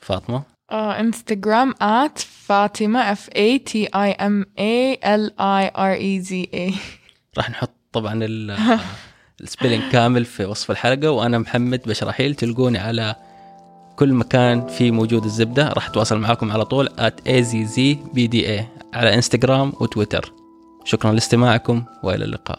فاطمة؟ آه انستغرام at فاطمة F A T I M A L I R E Z A. راح نحط طبعا ال- ال spelling كامل في وصف الحلقة وأنا محمد بشرحيل تلقوني على كل مكان في موجود الزبدة. راح أتواصل معاكم على طول at AZZBDA على انستغرام وتويتر. شكرا لاستماعكم وإلى اللقاء.